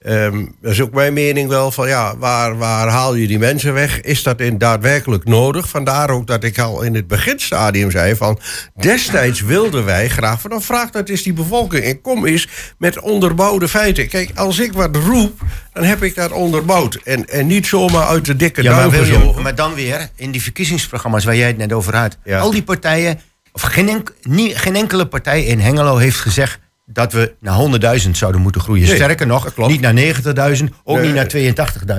Speaker 3: Eh, eh, ehm, dat is ook mijn mening wel van ja, waar, waar haal je die mensen weg? Is dat in daadwerkelijk nodig? Vandaar ook dat ik al in het beginstadium zei van destijds wilden wij graag van dan vraag dat is die bevolking en kom eens met onderbouwde feiten. Kijk, als ik wat roep, dan heb ik dat onderbouwd en, en niet zomaar uit de dikke
Speaker 5: Ja, maar, William, dan weer, in die verkiezingsprogramma's waar jij het net over had.
Speaker 3: Ja.
Speaker 5: Al die partijen, of geen, nie- geen enkele partij in Hengelo heeft gezegd dat we naar 100.000 zouden moeten groeien.
Speaker 3: Nee,
Speaker 5: Sterker nog,
Speaker 3: klopt.
Speaker 5: niet naar 90.000, ook
Speaker 3: Nee.
Speaker 5: niet naar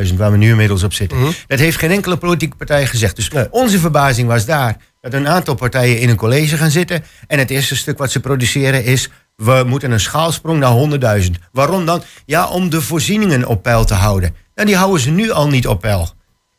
Speaker 5: 82.000, waar we nu inmiddels op zitten. Dat heeft geen enkele politieke partij gezegd. Dus
Speaker 3: Nee.
Speaker 5: onze verbazing was daar dat een aantal partijen in een college gaan zitten. En het eerste stuk wat ze produceren is. We moeten een schaalsprong naar 100.000. Waarom dan? Ja, om de voorzieningen op peil te houden. Nou, die houden ze nu al niet op peil.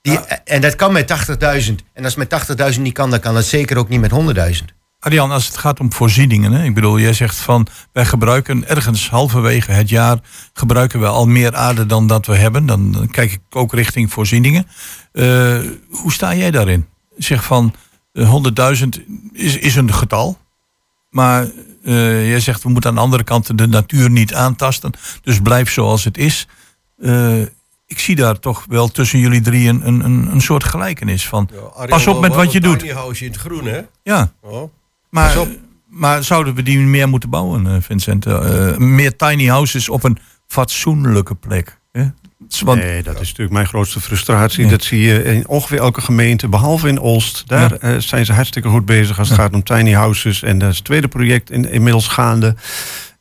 Speaker 5: Die, En dat kan met 80.000. En als het met 80.000 niet kan, dan kan dat zeker ook niet met 100.000.
Speaker 2: Arjan, als het gaat om voorzieningen, hè? ik bedoel, jij zegt van wij gebruiken ergens halverwege het jaar gebruiken we al meer aarde dan dat we hebben. Dan, dan kijk ik ook richting voorzieningen. Eh, hoe sta jij daarin? Zeg van eh, 100.000 is, is een getal, maar eh, jij zegt we moeten aan de andere kant de natuur niet aantasten, dus blijf zoals het is. Eh, ik zie daar toch wel tussen jullie drie een, een, een, soort gelijkenis van. Pas op met wat je doet.
Speaker 3: Tiny house in het groen, hè?
Speaker 2: Ja.
Speaker 3: Oh.
Speaker 2: Maar, maar zouden we die meer moeten bouwen, eh, Vincent? Eh, meer tiny houses op een fatsoenlijke plek. Hè? Want,
Speaker 4: Nee, dat is natuurlijk mijn grootste frustratie.
Speaker 2: Ja.
Speaker 4: Dat zie je in ongeveer elke gemeente, behalve in Olst. Daar
Speaker 2: Ja.
Speaker 4: eh, zijn ze hartstikke goed bezig als het gaat om tiny houses. En dat is het tweede project in, inmiddels gaande.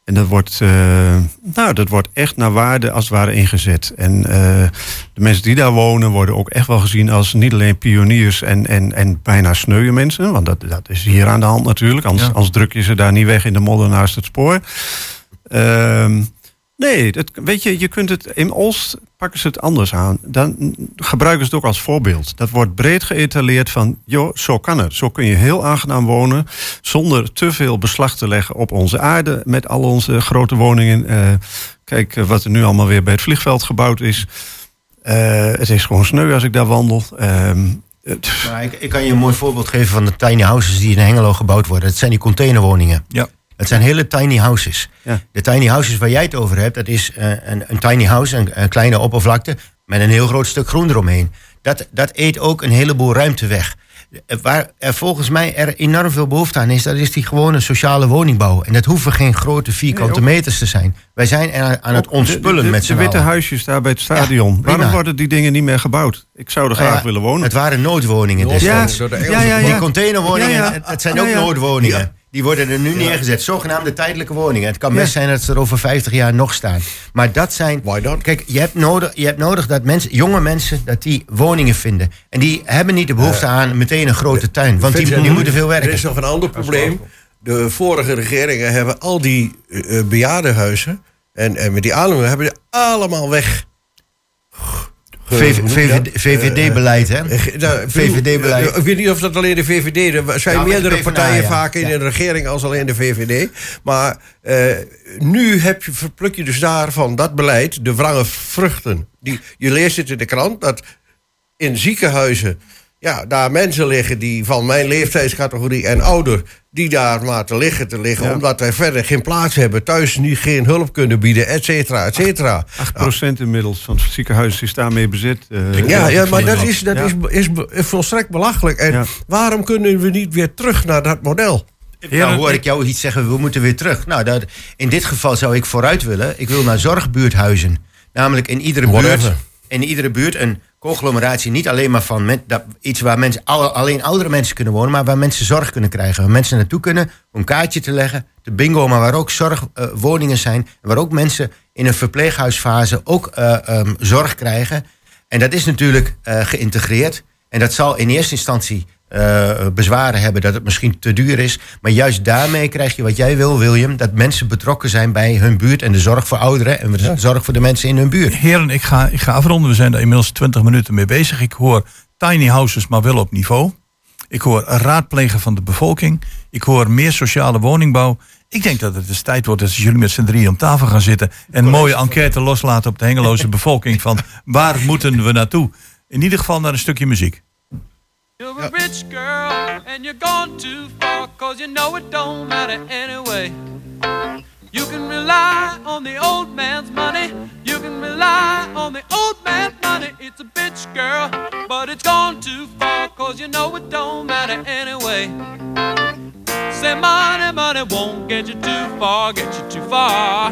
Speaker 4: En dat wordt, eh, nou, dat wordt echt naar waarde als het ware ingezet. En eh, de mensen die daar wonen worden ook echt wel gezien als niet alleen pioniers en, en, en bijna sneuwe mensen. Want dat, dat is hier aan de hand natuurlijk. Anders,
Speaker 2: Ja.
Speaker 4: anders druk je ze daar niet weg in de modder naast het spoor. Ehm, nee, dat, weet je, je kunt het in Oost pakken ze het anders aan. Dan gebruiken ze het ook als voorbeeld. Dat wordt breed geëtaleerd van, joh, zo kan het. Zo kun je heel aangenaam wonen zonder te veel beslag te leggen op onze aarde met al onze grote woningen. Eh, kijk eh, wat er nu allemaal weer bij het vliegveld gebouwd is. Eh, het is gewoon sneu als ik daar wandel. Ehm, het-
Speaker 5: Maar ik, ik kan je een mooi voorbeeld geven van de tiny houses die in Hengelo gebouwd worden. Dat zijn die containerwoningen.
Speaker 2: ja.
Speaker 5: Het zijn hele tiny houses.
Speaker 4: Ja.
Speaker 5: De tiny houses waar jij het over hebt, dat is eh, een, een tiny house, een, een kleine oppervlakte met een heel groot stuk groen eromheen. Dat, dat eet ook een heleboel ruimte weg. Eh, Waar er volgens mij er enorm veel behoefte aan is, dat is die gewone sociale woningbouw. En dat hoeven geen grote vierkante
Speaker 4: Nee,
Speaker 5: meters te zijn. Wij zijn er aan het
Speaker 4: de-
Speaker 5: ontspullen
Speaker 4: de, de,
Speaker 5: met
Speaker 4: de
Speaker 5: z'n
Speaker 4: witte
Speaker 5: allen.
Speaker 4: huisjes daar bij het stadion. Waarom worden die dingen niet meer gebouwd? Ik zou er
Speaker 5: Nou
Speaker 4: graag
Speaker 5: ja,
Speaker 4: willen wonen.
Speaker 5: Het waren noodwoningen destijds.
Speaker 3: door de
Speaker 4: ja, ja, ja.
Speaker 5: Die containerwoningen,
Speaker 4: Ja, ja.
Speaker 5: het- zijn ook
Speaker 4: ja.
Speaker 5: noodwoningen. Die worden er nu neergezet. Zogenaamde tijdelijke woningen. Het kan
Speaker 4: Ja.
Speaker 5: best zijn dat ze er over 50 jaar nog staan. Maar dat zijn...
Speaker 3: Why not?
Speaker 5: Kijk, je hebt, nodig, je hebt nodig dat mensen, jonge mensen dat die woningen vinden. En die hebben niet de behoefte aan meteen een grote tuin. Want die, moeten veel
Speaker 3: Er
Speaker 5: werken.
Speaker 3: is nog een ander probleem. De vorige regeringen hebben al die eh, eh, bejaardenhuizen... En, en met die aannemingen hebben ze allemaal weg.
Speaker 5: VVD-beleid, hè?
Speaker 3: Eh, nou,
Speaker 5: VVD-beleid.
Speaker 3: eh, Ik weet niet of dat alleen de VVD... Er zijn meerdere
Speaker 5: PvdA,
Speaker 3: partijen
Speaker 5: ja.
Speaker 3: vaak in
Speaker 5: Ja.
Speaker 3: de regering als alleen de VVD. Maar eh, nu heb je, verpluk je dus daar van dat beleid de wrange vruchten. Die, je leest het in de krant dat in ziekenhuizen... Ja, daar mensen liggen die van mijn leeftijdscategorie en ouder... die daar maar te liggen te liggen...
Speaker 4: Ja.
Speaker 3: omdat wij verder geen plaats hebben... thuis niet geen hulp kunnen bieden, et cetera, et cetera.
Speaker 4: 8% inmiddels van het ziekenhuis is daarmee bezet. eh,
Speaker 3: Ja, ja, maar dat, is, dat
Speaker 4: Ja.
Speaker 3: is, is, volstrekt belachelijk. En
Speaker 4: Ja.
Speaker 3: waarom kunnen we niet weer terug naar dat model?
Speaker 5: Nou hoor ik jou iets zeggen, we moeten weer terug. Nou, dat, in dit geval zou ik vooruit willen. Ik wil naar zorgbuurthuizen. Namelijk in iedere
Speaker 3: Whatever.
Speaker 5: buurt, in iedere buurt een conglomeratie. Niet alleen maar van dat, iets waar mensen, alle- alleen oudere mensen kunnen wonen... maar waar mensen zorg kunnen krijgen. Waar mensen naartoe kunnen om een kaartje te leggen. De bingo, maar waar ook zorgwoningen zijn. En waar ook mensen in een verpleeghuisfase ook eh, ehm, zorg krijgen. En dat is natuurlijk eh, geïntegreerd. En dat zal in eerste instantie eh, bezwaren hebben dat het misschien te duur is. Maar juist daarmee krijg je wat jij wil, William. Dat mensen betrokken zijn bij hun buurt en de zorg voor ouderen en de zorg voor de mensen in hun buurt.
Speaker 2: Heren, ik ga, ik ga afronden. We zijn daar inmiddels 20 minuten mee bezig. Ik hoor tiny houses, maar wel op niveau. Ik hoor raadplegen van de bevolking. Ik hoor meer sociale woningbouw. Ik denk dat het dus tijd wordt dat jullie met z'n drieën om tafel gaan zitten. En een mooie enquête loslaten op de hengeloze bevolking. Van waar moeten we naartoe? In ieder geval naar een stukje muziek.
Speaker 6: You're a rich girl and you're gone too far cause you know it don't matter anyway. You can rely on the old man's money. You can rely on the old man's money. It's a bitch girl, but it's gone too far cause you know it don't matter anyway. Say money, money won't get you too far, get you too far.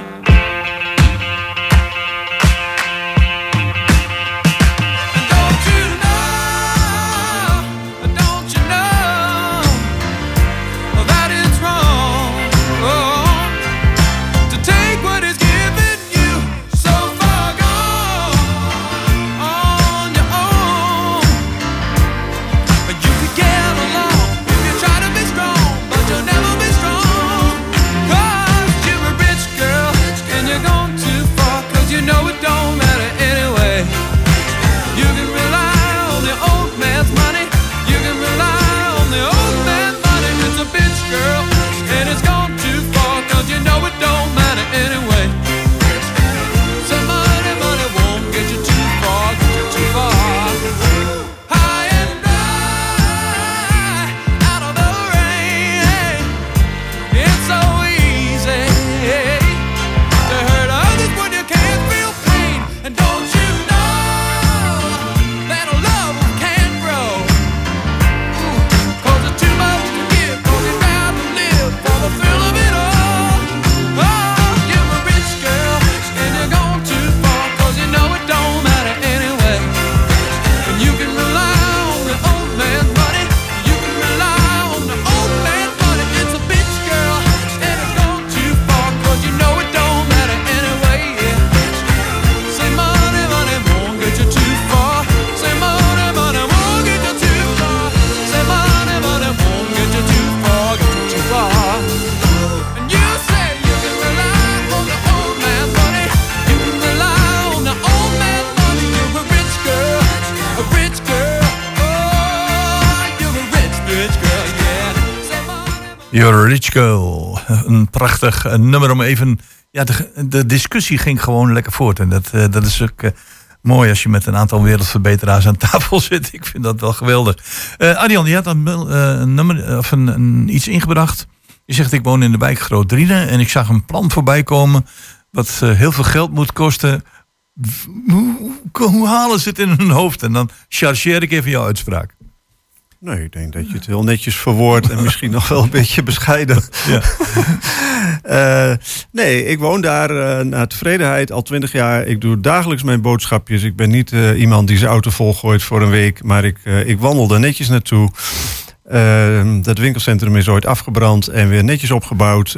Speaker 6: Rich Girl.
Speaker 2: Een prachtig eh, nummer om even... Ja, de, de discussie ging gewoon lekker voort. En dat, eh, dat is ook eh, mooi als je met een aantal wereldverbeteraars aan tafel zit. Ik vind dat wel geweldig. Arjan, je had een, nummer, of een, iets ingebracht. Je zegt, ik woon in de wijk Groot Drienen en ik zag een plan voorbij komen... wat heel veel geld moet kosten. Hoe, hoe halen ze het in hun hoofd? En dan chargeer ik even jouw uitspraak.
Speaker 4: Nee, ik denk dat je het heel netjes verwoordt en misschien nog wel een beetje bescheiden.
Speaker 2: Ja.
Speaker 4: Eh, nee, ik woon daar eh, naar tevredenheid al twintig jaar. Ik doe dagelijks mijn boodschapjes. Ik ben niet eh, iemand die zijn auto volgooit voor een week, maar ik, ik wandel er netjes naartoe. Eh, dat winkelcentrum is ooit afgebrand en weer netjes opgebouwd.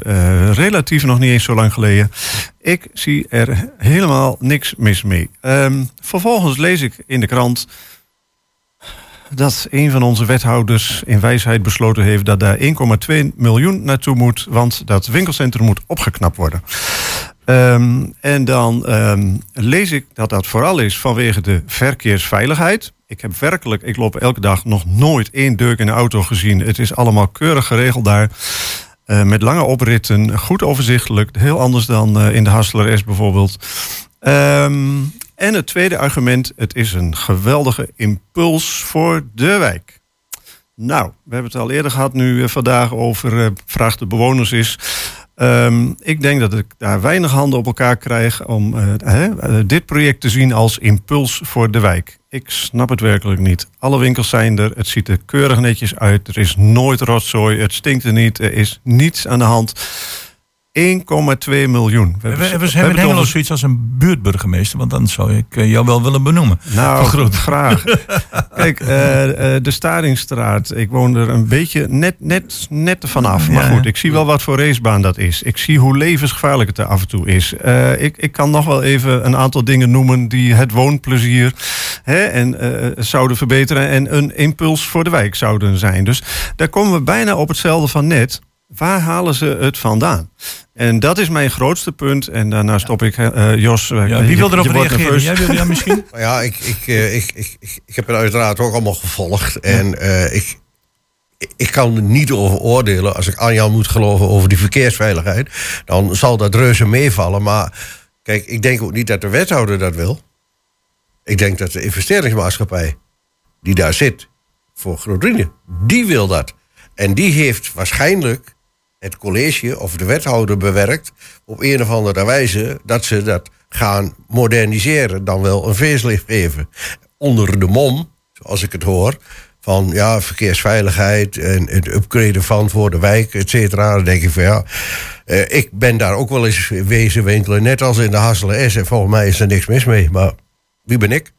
Speaker 4: Relatief nog niet eens zo lang geleden. Ik zie er helemaal niks mis mee. Ehm, vervolgens lees ik in de krant dat een van onze wethouders in wijsheid besloten heeft dat daar 1,2 miljoen naartoe moet, want dat winkelcentrum moet opgeknapt worden. Ehm, en dan ehm, lees ik dat dat vooral is vanwege de verkeersveiligheid. Ik heb werkelijk, ik loop elke dag nog nooit één deuk in de auto gezien. Het is allemaal keurig geregeld daar. Eh, met lange opritten, goed overzichtelijk. Heel anders dan eh, in de Hassler S bijvoorbeeld. Ehm, en het tweede argument, het is een geweldige impuls voor de wijk. Nou, we hebben het al eerder gehad nu eh, vandaag over eh, vraag de bewoners is. Ehm, ik denk dat ik daar weinig handen op elkaar krijg om eh, dit project te zien als impuls voor de wijk. Ik snap het werkelijk niet. Alle winkels zijn er, het ziet er keurig netjes uit, er is nooit rotzooi, het stinkt er niet, er is niets aan de hand. 1,2 miljoen.
Speaker 2: We, we, we
Speaker 4: hebben
Speaker 2: hebben in zoiets als een buurtburgemeester, want dan zou ik eh, jou wel willen benoemen.
Speaker 4: Nou,
Speaker 2: Groot.
Speaker 4: graag. Kijk, eh, eh, de Staringstraat. Ik woon er een beetje net, net, net vanaf. Maar
Speaker 2: Ja,
Speaker 4: goed, ik zie wel wat voor racebaan dat is. Ik zie hoe levensgevaarlijk het er af en toe is. Ik, ik kan nog wel even een aantal dingen noemen die het woonplezier hè, en, zouden verbeteren. En een impuls voor de wijk zouden zijn. Dus daar komen we bijna op hetzelfde van net. Waar halen ze het vandaan? En dat is mijn grootste punt. En daarna stop ik, eh, Jos.
Speaker 2: Ja,
Speaker 4: je-
Speaker 2: wie wil erop reageren? Jij wil ja misschien?
Speaker 3: Ja, ik, ik, eh, ik, ik, ik, ik heb het uiteraard ook allemaal gevolgd. En eh, ik, ik kan er niet over oordelen. Als ik Arjan moet geloven over die verkeersveiligheid... dan zal dat reuze meevallen. Maar kijk, ik denk ook niet dat de wethouder dat wil. Ik denk dat de investeringsmaatschappij die daar zit... voor Grootdrine, die wil dat. En die heeft waarschijnlijk het college of de wethouder bewerkt... op een of andere wijze dat ze dat gaan moderniseren... dan wel een facelift geven. Onder de mom, zoals ik het hoor... van ja, verkeersveiligheid en het upgraden van voor de wijk, et cetera. Dan denk ik van ja, eh, ik ben daar ook wel eens wezen winkelen... net als in de Hasselen S. En volgens mij is er niks mis mee. Maar wie ben ik?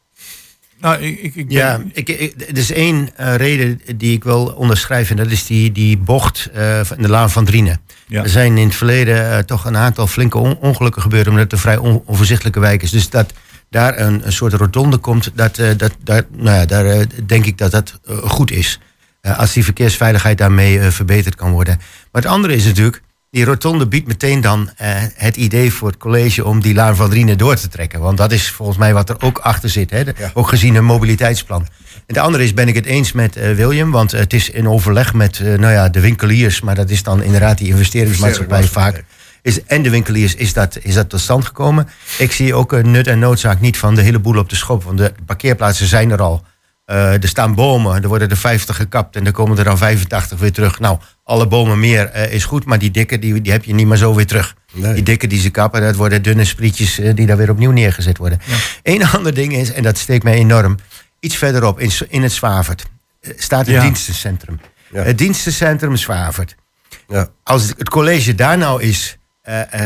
Speaker 2: Nou, ik, ik, ik
Speaker 5: Ja,
Speaker 2: ben-
Speaker 5: ik, ik, er is één eh, reden die ik wil onderschrijven. En dat is die, die bocht eh, van de Laan van Drienen.
Speaker 2: Ja.
Speaker 5: Er zijn in het verleden eh, toch een aantal flinke on- ongelukken gebeurd... omdat het een vrij on- onvoorzichtelijke wijk is. Dus dat daar een, een soort rotonde komt... Dat, dat, daar, nou ja, daar denk ik dat dat goed is. Als die verkeersveiligheid daarmee verbeterd kan worden. Maar het andere is natuurlijk... Die rotonde biedt meteen dan eh, het idee voor het college om die Laan van Drienen door te trekken. Want dat is volgens mij wat er ook achter zit. Hè? De-
Speaker 3: Ja.
Speaker 5: Ook gezien een mobiliteitsplan. En de andere is, ben ik het eens met eh, William. Want het is in overleg met eh, nou ja, de winkeliers. Maar dat is dan inderdaad die investeringsmaatschappij vaak. Is, en de winkeliers is dat, is dat tot stand gekomen. Ik zie ook een nut en noodzaak niet van de hele boel op de schop. Want de parkeerplaatsen zijn er al. Er staan bomen, er worden er 50 gekapt en er komen er dan 85 weer terug. Nou, alle bomen meer eh, is goed, maar die dikke die, die heb je niet meer zo weer terug.
Speaker 3: Nee.
Speaker 5: Die dikke die ze kappen, dat worden dunne sprietjes eh, die daar weer opnieuw neergezet worden. Eén ander ding is, en dat steekt mij enorm, iets verderop in, in het Zwavert eh, staat het
Speaker 2: Ja.
Speaker 5: dienstencentrum.
Speaker 3: Ja.
Speaker 5: Het dienstencentrum Zwavert.
Speaker 3: Ja.
Speaker 5: Als het college daar nou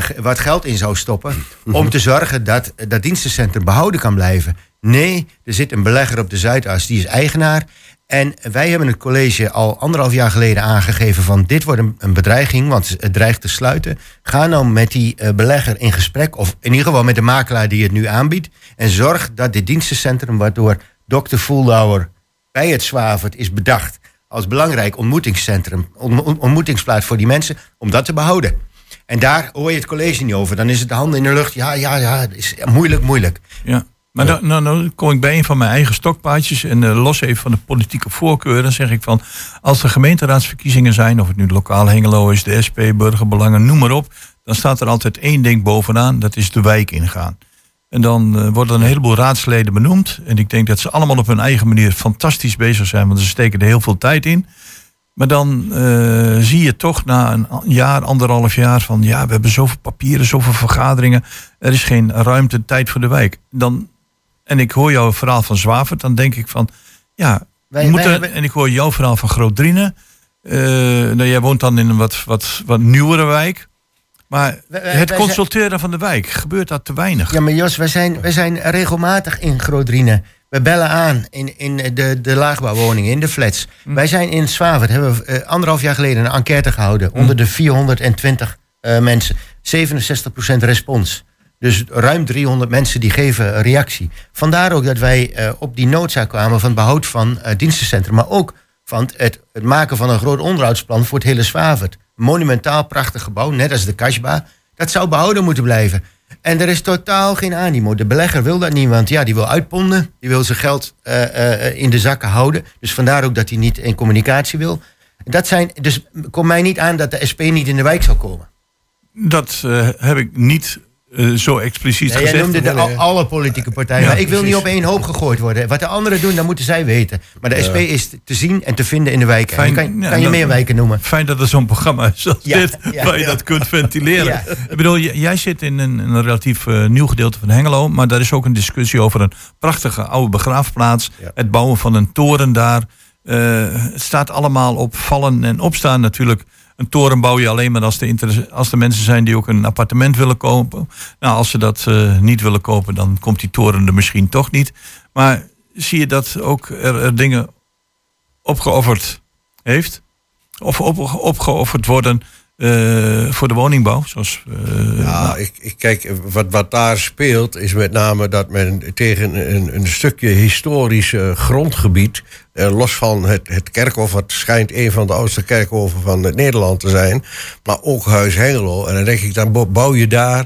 Speaker 5: ge- wat geld in zou stoppen... om te zorgen dat dat dienstencentrum behouden kan blijven. Nee, er zit een belegger op de Zuidas, die is eigenaar. En wij hebben het college al anderhalf jaar geleden aangegeven... van dit wordt een, bedreiging, want het dreigt te sluiten. Ga nou met die eh, belegger in gesprek... of in ieder geval met de makelaar die het nu aanbiedt... en zorg dat dit dienstencentrum, waardoor dokter Voeldauer bij het Zwavert is bedacht als belangrijk ontmoetingscentrum, on- on- ontmoetingsplaats voor die mensen, om dat te behouden. En daar hoor je het college niet over. Dan is het de handen in de lucht. Ja, ja, ja, het is moeilijk, moeilijk.
Speaker 2: Ja. Maar dan, nou, nou kom ik bij een van mijn eigen stokpaardjes en eh, los even van de politieke voorkeur. Dan zeg ik van, als er gemeenteraadsverkiezingen zijn, of het nu lokaal Hengelo is, de SP, burgerbelangen, noem maar op. Dan staat er altijd één ding bovenaan, dat is de wijk ingaan. En dan eh, worden een heleboel raadsleden benoemd. En ik denk dat ze allemaal op hun eigen manier fantastisch bezig zijn, want ze steken er heel veel tijd in. Maar dan eh, zie je toch na een jaar, anderhalf jaar van ja, we hebben zoveel papieren, zoveel vergaderingen. Er is geen ruimte, tijd voor de wijk. Dan, en ik hoor jouw verhaal van Zwavert, dan denk ik van ja,
Speaker 5: Wij-
Speaker 2: we moeten,
Speaker 5: wij
Speaker 2: en ik hoor jouw verhaal van Groot Drienen. Eh, nou, jij woont dan in een wat, wat, wat nieuwere wijk. Maar het consulteren van de wijk, gebeurt dat te weinig?
Speaker 5: Ja, maar Jos, wij zijn, wij zijn regelmatig in Groot-Drienen. We bellen aan in, in de, de laagbouwwoningen, in de flats. Wij zijn in Zwavert, hebben we eh, anderhalf jaar geleden een enquête gehouden... onder de 420 eh, mensen. 67% respons. Dus ruim 300 mensen die geven reactie. Vandaar ook dat wij eh, op die noodzaak kwamen van behoud van het dienstencentrum... maar ook van het, het maken van een groot onderhoudsplan voor het hele Zwavert. Monumentaal prachtig gebouw, net als de Kasbah. Dat zou behouden moeten blijven. En er is totaal geen animo. De belegger wil dat niet, want ja, die wil uitponden. Die wil zijn geld eh, in de zakken houden. Dus vandaar ook dat hij niet in communicatie wil. Dat zijn, dus kom mij niet aan dat de SP niet in de wijk zal komen.
Speaker 2: Dat heb ik niet eh, zo expliciet
Speaker 5: Nee, jij
Speaker 2: gezegd.
Speaker 5: noemde de, al- alle politieke partijen.
Speaker 2: Ja,
Speaker 5: maar ik wil niet op één hoop gegooid worden. Wat de anderen doen, dat moeten zij weten. Maar de SP is te zien en te vinden in de wijken. En
Speaker 2: Fijn,
Speaker 5: kan,
Speaker 2: ja,
Speaker 5: je
Speaker 2: dan-
Speaker 5: meer wijken noemen.
Speaker 2: Fijn dat er zo'n programma is als dit, waar je dat kunt ventileren. Ik bedoel, jij zit in een, een relatief eh, nieuw gedeelte van Hengelo, maar daar is ook een discussie over een prachtige oude begraafplaats. Het bouwen van een toren daar. Eh, het staat allemaal op vallen en opstaan natuurlijk. Een toren bouw je alleen maar als de, als mensen zijn die ook een appartement willen kopen. Nou, als ze dat eh, niet willen kopen, dan komt die toren er misschien toch niet. Maar zie je dat ook er, dingen opgeofferd heeft? Of op, opgeofferd worden eh, voor de woningbouw? Zoals, eh,
Speaker 3: Ja, ik, ik kijk, wat, wat daar speelt is met name dat men tegen een, een stukje historisch eh, grondgebied, los van het, het kerkhof, wat schijnt een van de oudste kerkhoven van het Nederland te zijn, maar ook Huis Hengelo. En dan denk ik, dan bo- bouw je daar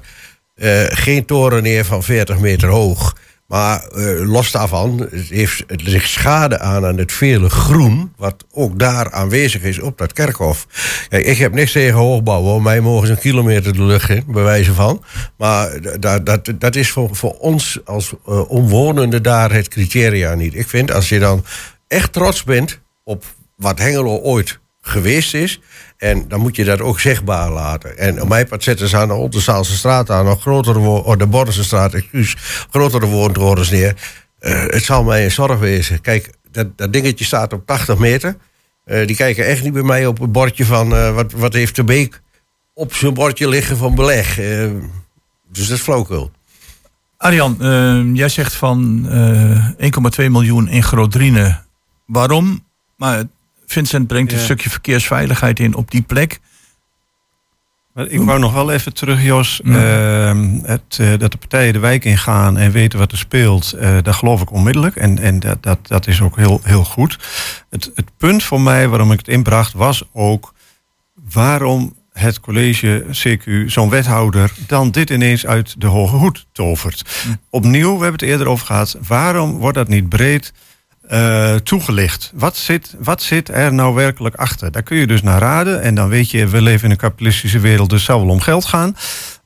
Speaker 3: geen toren neer van 40 meter hoog. Maar eh, los daarvan, heeft, ligt schade aan aan het vele groen... wat ook daar aanwezig is op dat kerkhof. Ik heb niks tegen hoogbouw, hoor. Mij mogen ze een kilometer de lucht in, bij wijze van. Maar dat, dat, dat is voor, voor ons als eh, omwonenden daar het criteria niet. Ik vind, als je dan echt trots bent op wat Hengelo ooit geweest is... En dan moet je dat ook zichtbaar laten. En op mijn pad zetten ze aan de Oldenstaalse straat aan, nog grotere oh, de Bordensestraat, excuus, grotere woontorens neer. Eh, het zal mij een zorg wezen. Kijk, dat, dat dingetje staat op 80 meter. Eh, die kijken echt niet bij mij op het bordje van eh, wat, wat heeft de Beek op zijn bordje liggen van beleg. Dus dat is flauwkul.
Speaker 2: Arjan, jij zegt van eh 1,2 miljoen in Grootdriene. Waarom? Maar Vincent brengt een
Speaker 4: Ja.
Speaker 2: stukje verkeersveiligheid in op die plek.
Speaker 4: Maar ik wou nog wel even terug, Jos.
Speaker 2: Ja.
Speaker 4: Ehm, het, eh, dat de partijen de wijk ingaan en weten wat er speelt, eh dat geloof ik onmiddellijk. En, en dat, dat, dat is ook heel, heel goed. Het, het punt voor mij waarom ik het inbracht was ook waarom het college CQ, zo'n wethouder, dan dit ineens uit de hoge hoed tovert. Opnieuw, we hebben het eerder over gehad, waarom wordt dat niet breed eh, toegelicht? Wat zit, wat zit er nou werkelijk achter? Daar kun je dus naar raden en dan weet je, we leven in een kapitalistische wereld, dus zal wel om geld gaan.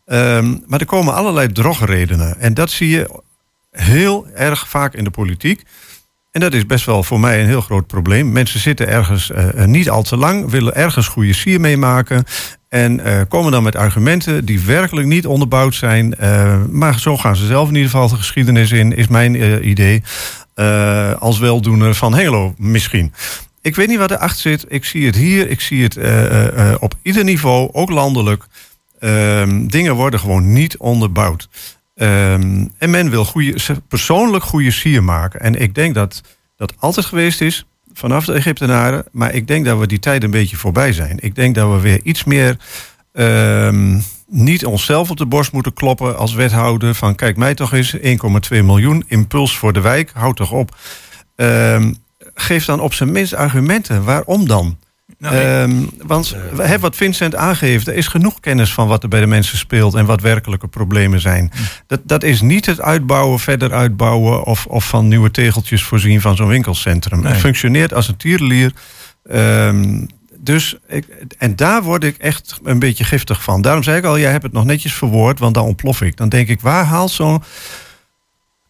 Speaker 4: Ehm, maar er komen allerlei drogredenen en dat zie je heel erg vaak in de politiek. En dat is best wel voor mij een heel groot probleem. Mensen zitten ergens eh, eh, niet al te lang, willen ergens goede sier meemaken. En komen dan met argumenten die werkelijk niet onderbouwd zijn. Maar zo gaan ze zelf in ieder geval de geschiedenis in, is mijn idee. Eh, als weldoener van Hengelo misschien. Ik weet niet wat erachter zit. Ik zie het hier, ik zie het eh, eh, op ieder niveau, ook landelijk. Ehm, dingen worden gewoon niet onderbouwd. Ehm, en men wil goede, persoonlijk goede sier maken. En ik denk dat dat altijd geweest is vanaf de Egyptenaren. Maar ik denk dat we die tijd een beetje voorbij zijn. Ik denk dat we weer iets meer ehm, niet onszelf op de borst moeten kloppen als wethouder. Van kijk mij toch eens 1,2 miljoen impuls voor de wijk. Houd toch op. Ehm, geef dan op zijn minst argumenten. Waarom dan?
Speaker 2: Nou,
Speaker 4: Ehm, want hè, wat Vincent aangeeft, er is genoeg kennis van wat er bij de mensen speelt en wat werkelijke problemen zijn. Dat, dat is niet het uitbouwen, verder uitbouwen of, of van nieuwe tegeltjes voorzien van zo'n winkelcentrum.
Speaker 2: Nee.
Speaker 4: Het functioneert als een tierlier. Ehm, dus ik, en daar word ik echt een beetje giftig van. Daarom zei ik al, jij hebt het nog netjes verwoord, want dan ontplof ik. Dan denk ik, waar haalt zo'n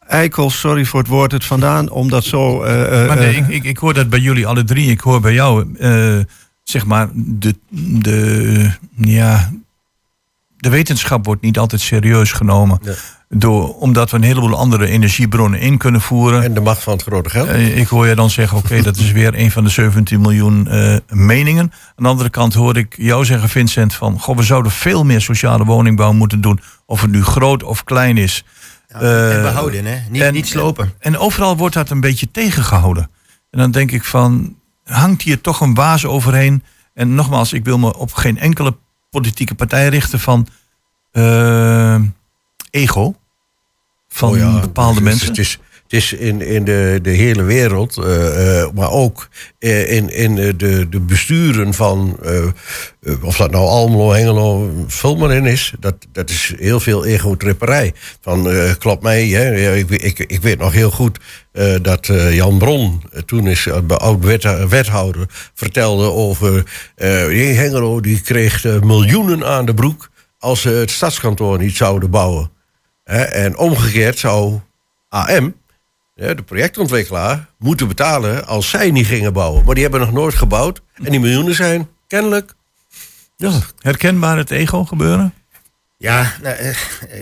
Speaker 4: eikel, sorry voor het woord, het vandaan om dat zo... eh, eh,
Speaker 2: Maar nee,
Speaker 4: eh,
Speaker 2: ik, ik, ik hoor dat bij jullie alle drie. Ik hoor bij jou, eh, zeg maar, de, de, ja, de wetenschap wordt niet altijd serieus genomen.
Speaker 3: Nee.
Speaker 2: Door, omdat we een heleboel andere energiebronnen in kunnen voeren.
Speaker 3: En de macht van het grote geld.
Speaker 2: Eh, ik hoor je dan zeggen, oké, dat is weer een van de 17 miljoen eh, meningen. Aan de andere kant hoor ik jou zeggen, Vincent, van... Goh, we zouden veel meer sociale woningbouw moeten doen. Of het nu groot of klein is.
Speaker 5: en
Speaker 2: Eh,
Speaker 5: behouden, hè? Niet,
Speaker 2: en-
Speaker 5: niet slopen.
Speaker 2: En overal wordt dat een beetje tegengehouden. En dan denk ik van, hangt hier toch een waas overheen? En nogmaals, ik wil me op geen enkele politieke partij richten van ego. Van
Speaker 3: Oh ja,
Speaker 2: bepaalde
Speaker 3: het is-
Speaker 2: mensen.
Speaker 3: Het is, het is in, in de, de hele wereld, eh, eh, maar ook eh, in, in de, de besturen van, of dat nou Almelo, Hengelo, vul maar in is, dat, dat is heel veel egotripperij. Van, eh, klopt mij, hè? Ik, ik, ik weet nog heel goed dat Jan Bron, toen is uh, oud wet- wethouder, vertelde over Hengelo, die kreeg miljoenen aan de broek als ze het stadskantoor niet zouden bouwen. En omgekeerd zou AM, hè, de projectontwikkelaar, moeten betalen als zij niet gingen bouwen. Maar die hebben nog nooit gebouwd. En die miljoenen zijn kennelijk. Ja,
Speaker 2: Herkenbaar het ego gebeuren?
Speaker 5: Ja, nou, eh,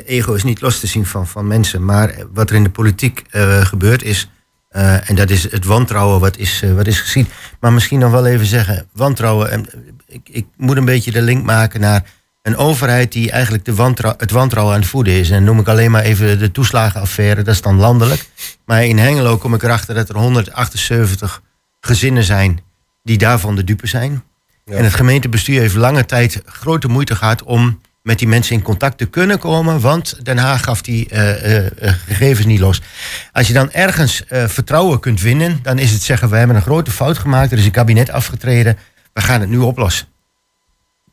Speaker 5: ego is niet los te zien van, van mensen. Maar wat er in de politiek eh, gebeurt is... Eh, en dat is het wantrouwen wat is, wat is gezien. Maar misschien nog wel even zeggen, wantrouwen. En ik, ik moet een beetje de link maken naar een overheid die eigenlijk de het wantrouwen aan het voeden is. En noem ik alleen maar even de toeslagenaffaire, dat is dan landelijk. Maar in Hengelo kom ik erachter dat er 178 gezinnen zijn die daarvan de dupe zijn. En het gemeentebestuur heeft lange tijd grote moeite gehad om met die mensen in contact te kunnen komen, want Den Haag gaf die eh, eh, eh, gegevens niet los. Als je dan ergens vertrouwen kunt winnen, dan is het zeggen: we hebben een grote fout gemaakt, er is een kabinet afgetreden, we gaan het nu oplossen.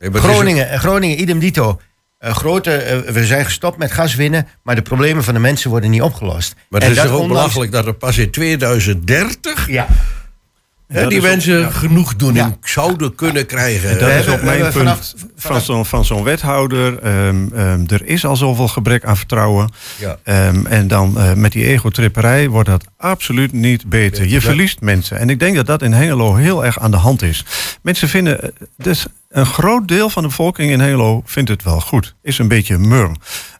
Speaker 3: Nee, is
Speaker 5: Groningen, eh, Groningen, idem dito. Eh, grote, eh, we zijn gestopt met gas winnen, maar de problemen van de mensen worden niet opgelost.
Speaker 3: Maar
Speaker 5: En
Speaker 3: het is toch ook
Speaker 5: ondanks-
Speaker 3: belachelijk dat er pas in 2030
Speaker 5: Ja.
Speaker 3: hè, die mensen
Speaker 4: ja.
Speaker 3: genoegdoening zouden kunnen krijgen.
Speaker 4: En dat is
Speaker 5: we
Speaker 4: mijn punt
Speaker 5: vanaf-
Speaker 4: van zo'n van zo'n wethouder. Ehm, ehm, er is al zoveel gebrek aan vertrouwen.
Speaker 3: Ja.
Speaker 4: Ehm, en dan eh, met die egotripperij wordt dat absoluut niet beter. Je verliest mensen. En ik denk dat dat in Hengelo heel erg aan de hand is. Mensen vinden, dus een groot deel van de bevolking in Hengelo vindt het wel goed. Is een beetje murm.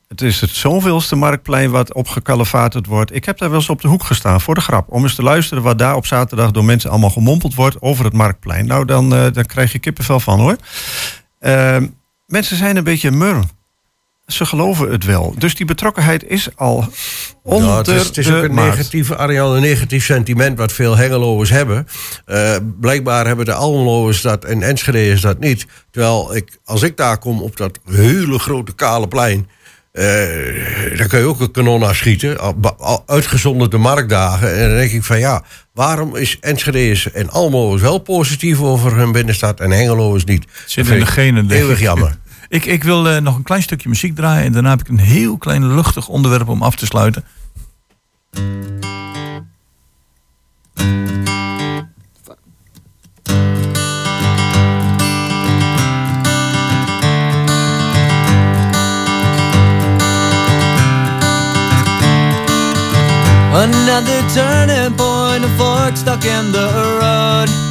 Speaker 4: Het is het zoveelste marktplein wat opgekalefaterd wordt. Ik heb daar wel eens op de hoek gestaan voor de grap. Om eens te luisteren wat daar op zaterdag door mensen allemaal gemompeld wordt over het marktplein. Nou, dan, eh, dan krijg je kippenvel van hoor. Ehm, mensen zijn een beetje murm. Ze geloven het wel. Dus die betrokkenheid is al onder
Speaker 3: Ja, het is, het is ook
Speaker 4: de
Speaker 3: een
Speaker 4: maat.
Speaker 3: negatieve, Arjan, een negatief sentiment wat veel Hengeloers hebben. Eh, blijkbaar hebben de Almeloers dat en Enschede's dat niet. Terwijl ik, als ik daar kom op dat hele grote kale plein... eh dan kun je ook een kanon afschieten, al- uitgezonderd de marktdagen. En dan denk ik van ja, waarom is Enschede's en Almeloers wel positief over hun binnenstad en Hengeloers niet?
Speaker 2: Zit
Speaker 3: Dat
Speaker 2: in de genen, denk
Speaker 3: Eeuwig
Speaker 2: ik.
Speaker 3: jammer.
Speaker 2: Ik, ik wil eh, nog een klein stukje muziek draaien. En daarna heb ik een heel klein luchtig onderwerp om af te sluiten.
Speaker 6: Another turning point, a fork stuck in the road.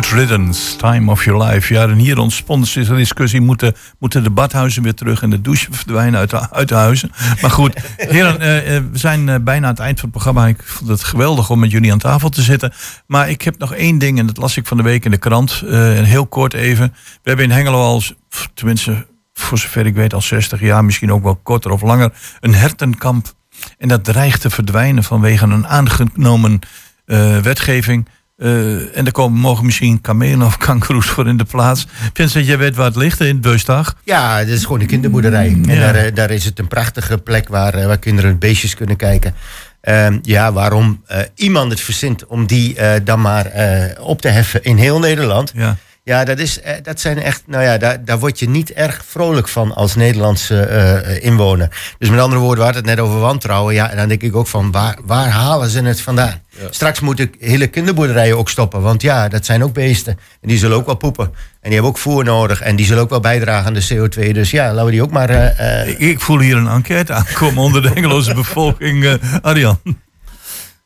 Speaker 2: Good riddance, time of your life. Ja, en hier ontspond zich een discussie. Moeten, moeten de badhuizen weer terug en de douche verdwijnen uit de, de huizen? Maar goed, heren, eh, eh, we zijn eh, bijna aan het eind van het programma. Ik vond het geweldig om met jullie aan tafel te zitten. Maar ik heb nog één ding, en dat las ik van de week in de krant. eh, en heel kort even. We hebben in Hengelo al, tenminste voor zover ik weet, al 60 jaar, misschien ook wel korter of langer, een hertenkamp. En dat dreigt te verdwijnen vanwege een aangenomen wetgeving. Eh, en er komen morgen misschien kamelen of kankeroes voor in de plaats. Vincent, jij weet waar het ligt in Beustag.
Speaker 5: Ja, dat is gewoon een kinderboerderij. En
Speaker 2: Ja.
Speaker 5: daar, eh, daar is het een prachtige plek waar, eh, waar kinderen beestjes kunnen kijken. Ehm, ja, waarom iemand het verzint om die dan maar op te heffen in heel Nederland.
Speaker 2: Ja.
Speaker 5: Ja, dat, is, eh, dat zijn echt, nou ja, daar, daar word je niet erg vrolijk van als Nederlandse eh, inwoner. Dus met andere woorden, we hadden het net over wantrouwen. Ja, en dan denk ik ook van, waar, waar halen ze het vandaan? Straks moeten hele kinderboerderijen ook stoppen. Want ja, dat zijn ook beesten. En die zullen ook wel poepen. En die hebben ook voer nodig. En die zullen ook wel bijdragen aan de CO2. Dus ja, laten we die ook maar... eh,
Speaker 2: Ik, ik voel hier een enquête aankomen onder de Engeloze bevolking. eh Arjan.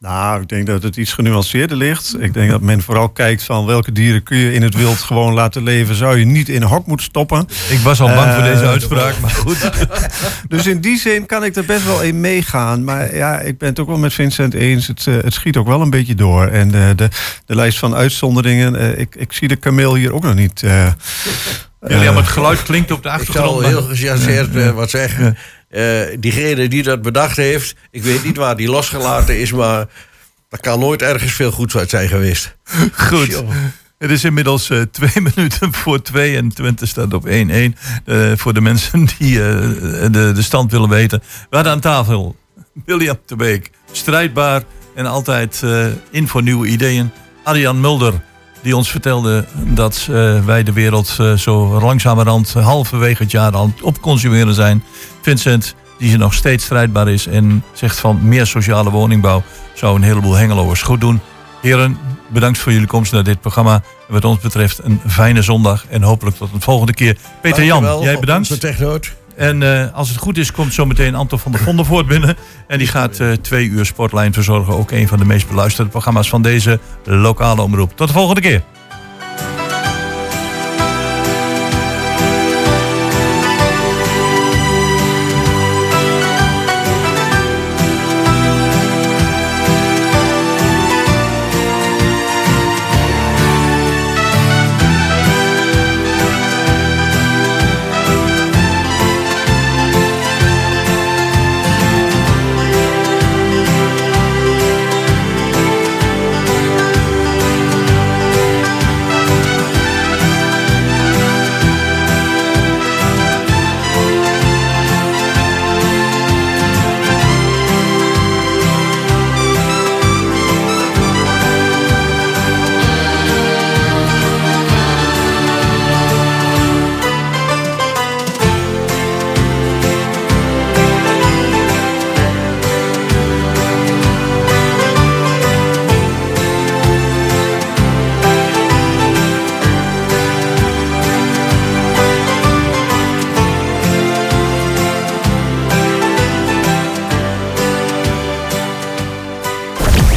Speaker 4: Nou, ik denk dat het iets genuanceerder ligt. Ik denk dat men vooral kijkt van welke dieren kun je in het wild gewoon laten leven. Zou je niet in een hok moeten stoppen.
Speaker 2: Ik was al bang voor
Speaker 4: Eh,
Speaker 2: deze uitspraak, maar goed.
Speaker 4: Dus in die zin kan ik er best wel in meegaan. Maar ja, ik ben het ook wel met Vincent eens. Het, eh, het schiet ook wel een beetje door. En eh, de, de lijst van uitzonderingen. eh, ik, ik zie de kameel hier ook nog niet. eh,
Speaker 2: Ja, maar het geluid klinkt op de
Speaker 3: Ik
Speaker 2: achtergrond.
Speaker 3: zal
Speaker 2: maar-
Speaker 3: heel gechargeerd eh, wat zeggen. Eh, diegene die dat bedacht heeft, ik weet niet waar die losgelaten is, maar er kan nooit ergens veel goeds uit zijn geweest.
Speaker 2: Goed. Het is inmiddels eh, twee minuten voor twee en Twente staat op 1-1. Eh, voor de mensen die de, de stand willen weten. We hadden aan tafel William de Beek, strijdbaar en altijd in voor nieuwe ideeën. Arjan Mulder, die ons vertelde dat eh, wij de wereld eh, zo langzamerhand halverwege het jaar aan het opconsumeren zijn. Vincent, die nog steeds strijdbaar is en zegt van meer sociale woningbouw zou een heleboel Hengeloers goed doen. Heren, bedankt voor jullie komst naar dit programma. Wat ons betreft een fijne zondag en hopelijk tot een volgende keer. Peter Jan, jij bedankt.
Speaker 3: onze technoot.
Speaker 2: En eh, als het goed is, komt zometeen Anton van der Vondervoort binnen. En die gaat eh, twee uur Sportlijn verzorgen. Ook een van de meest beluisterde programma's van deze lokale omroep. Tot de volgende keer.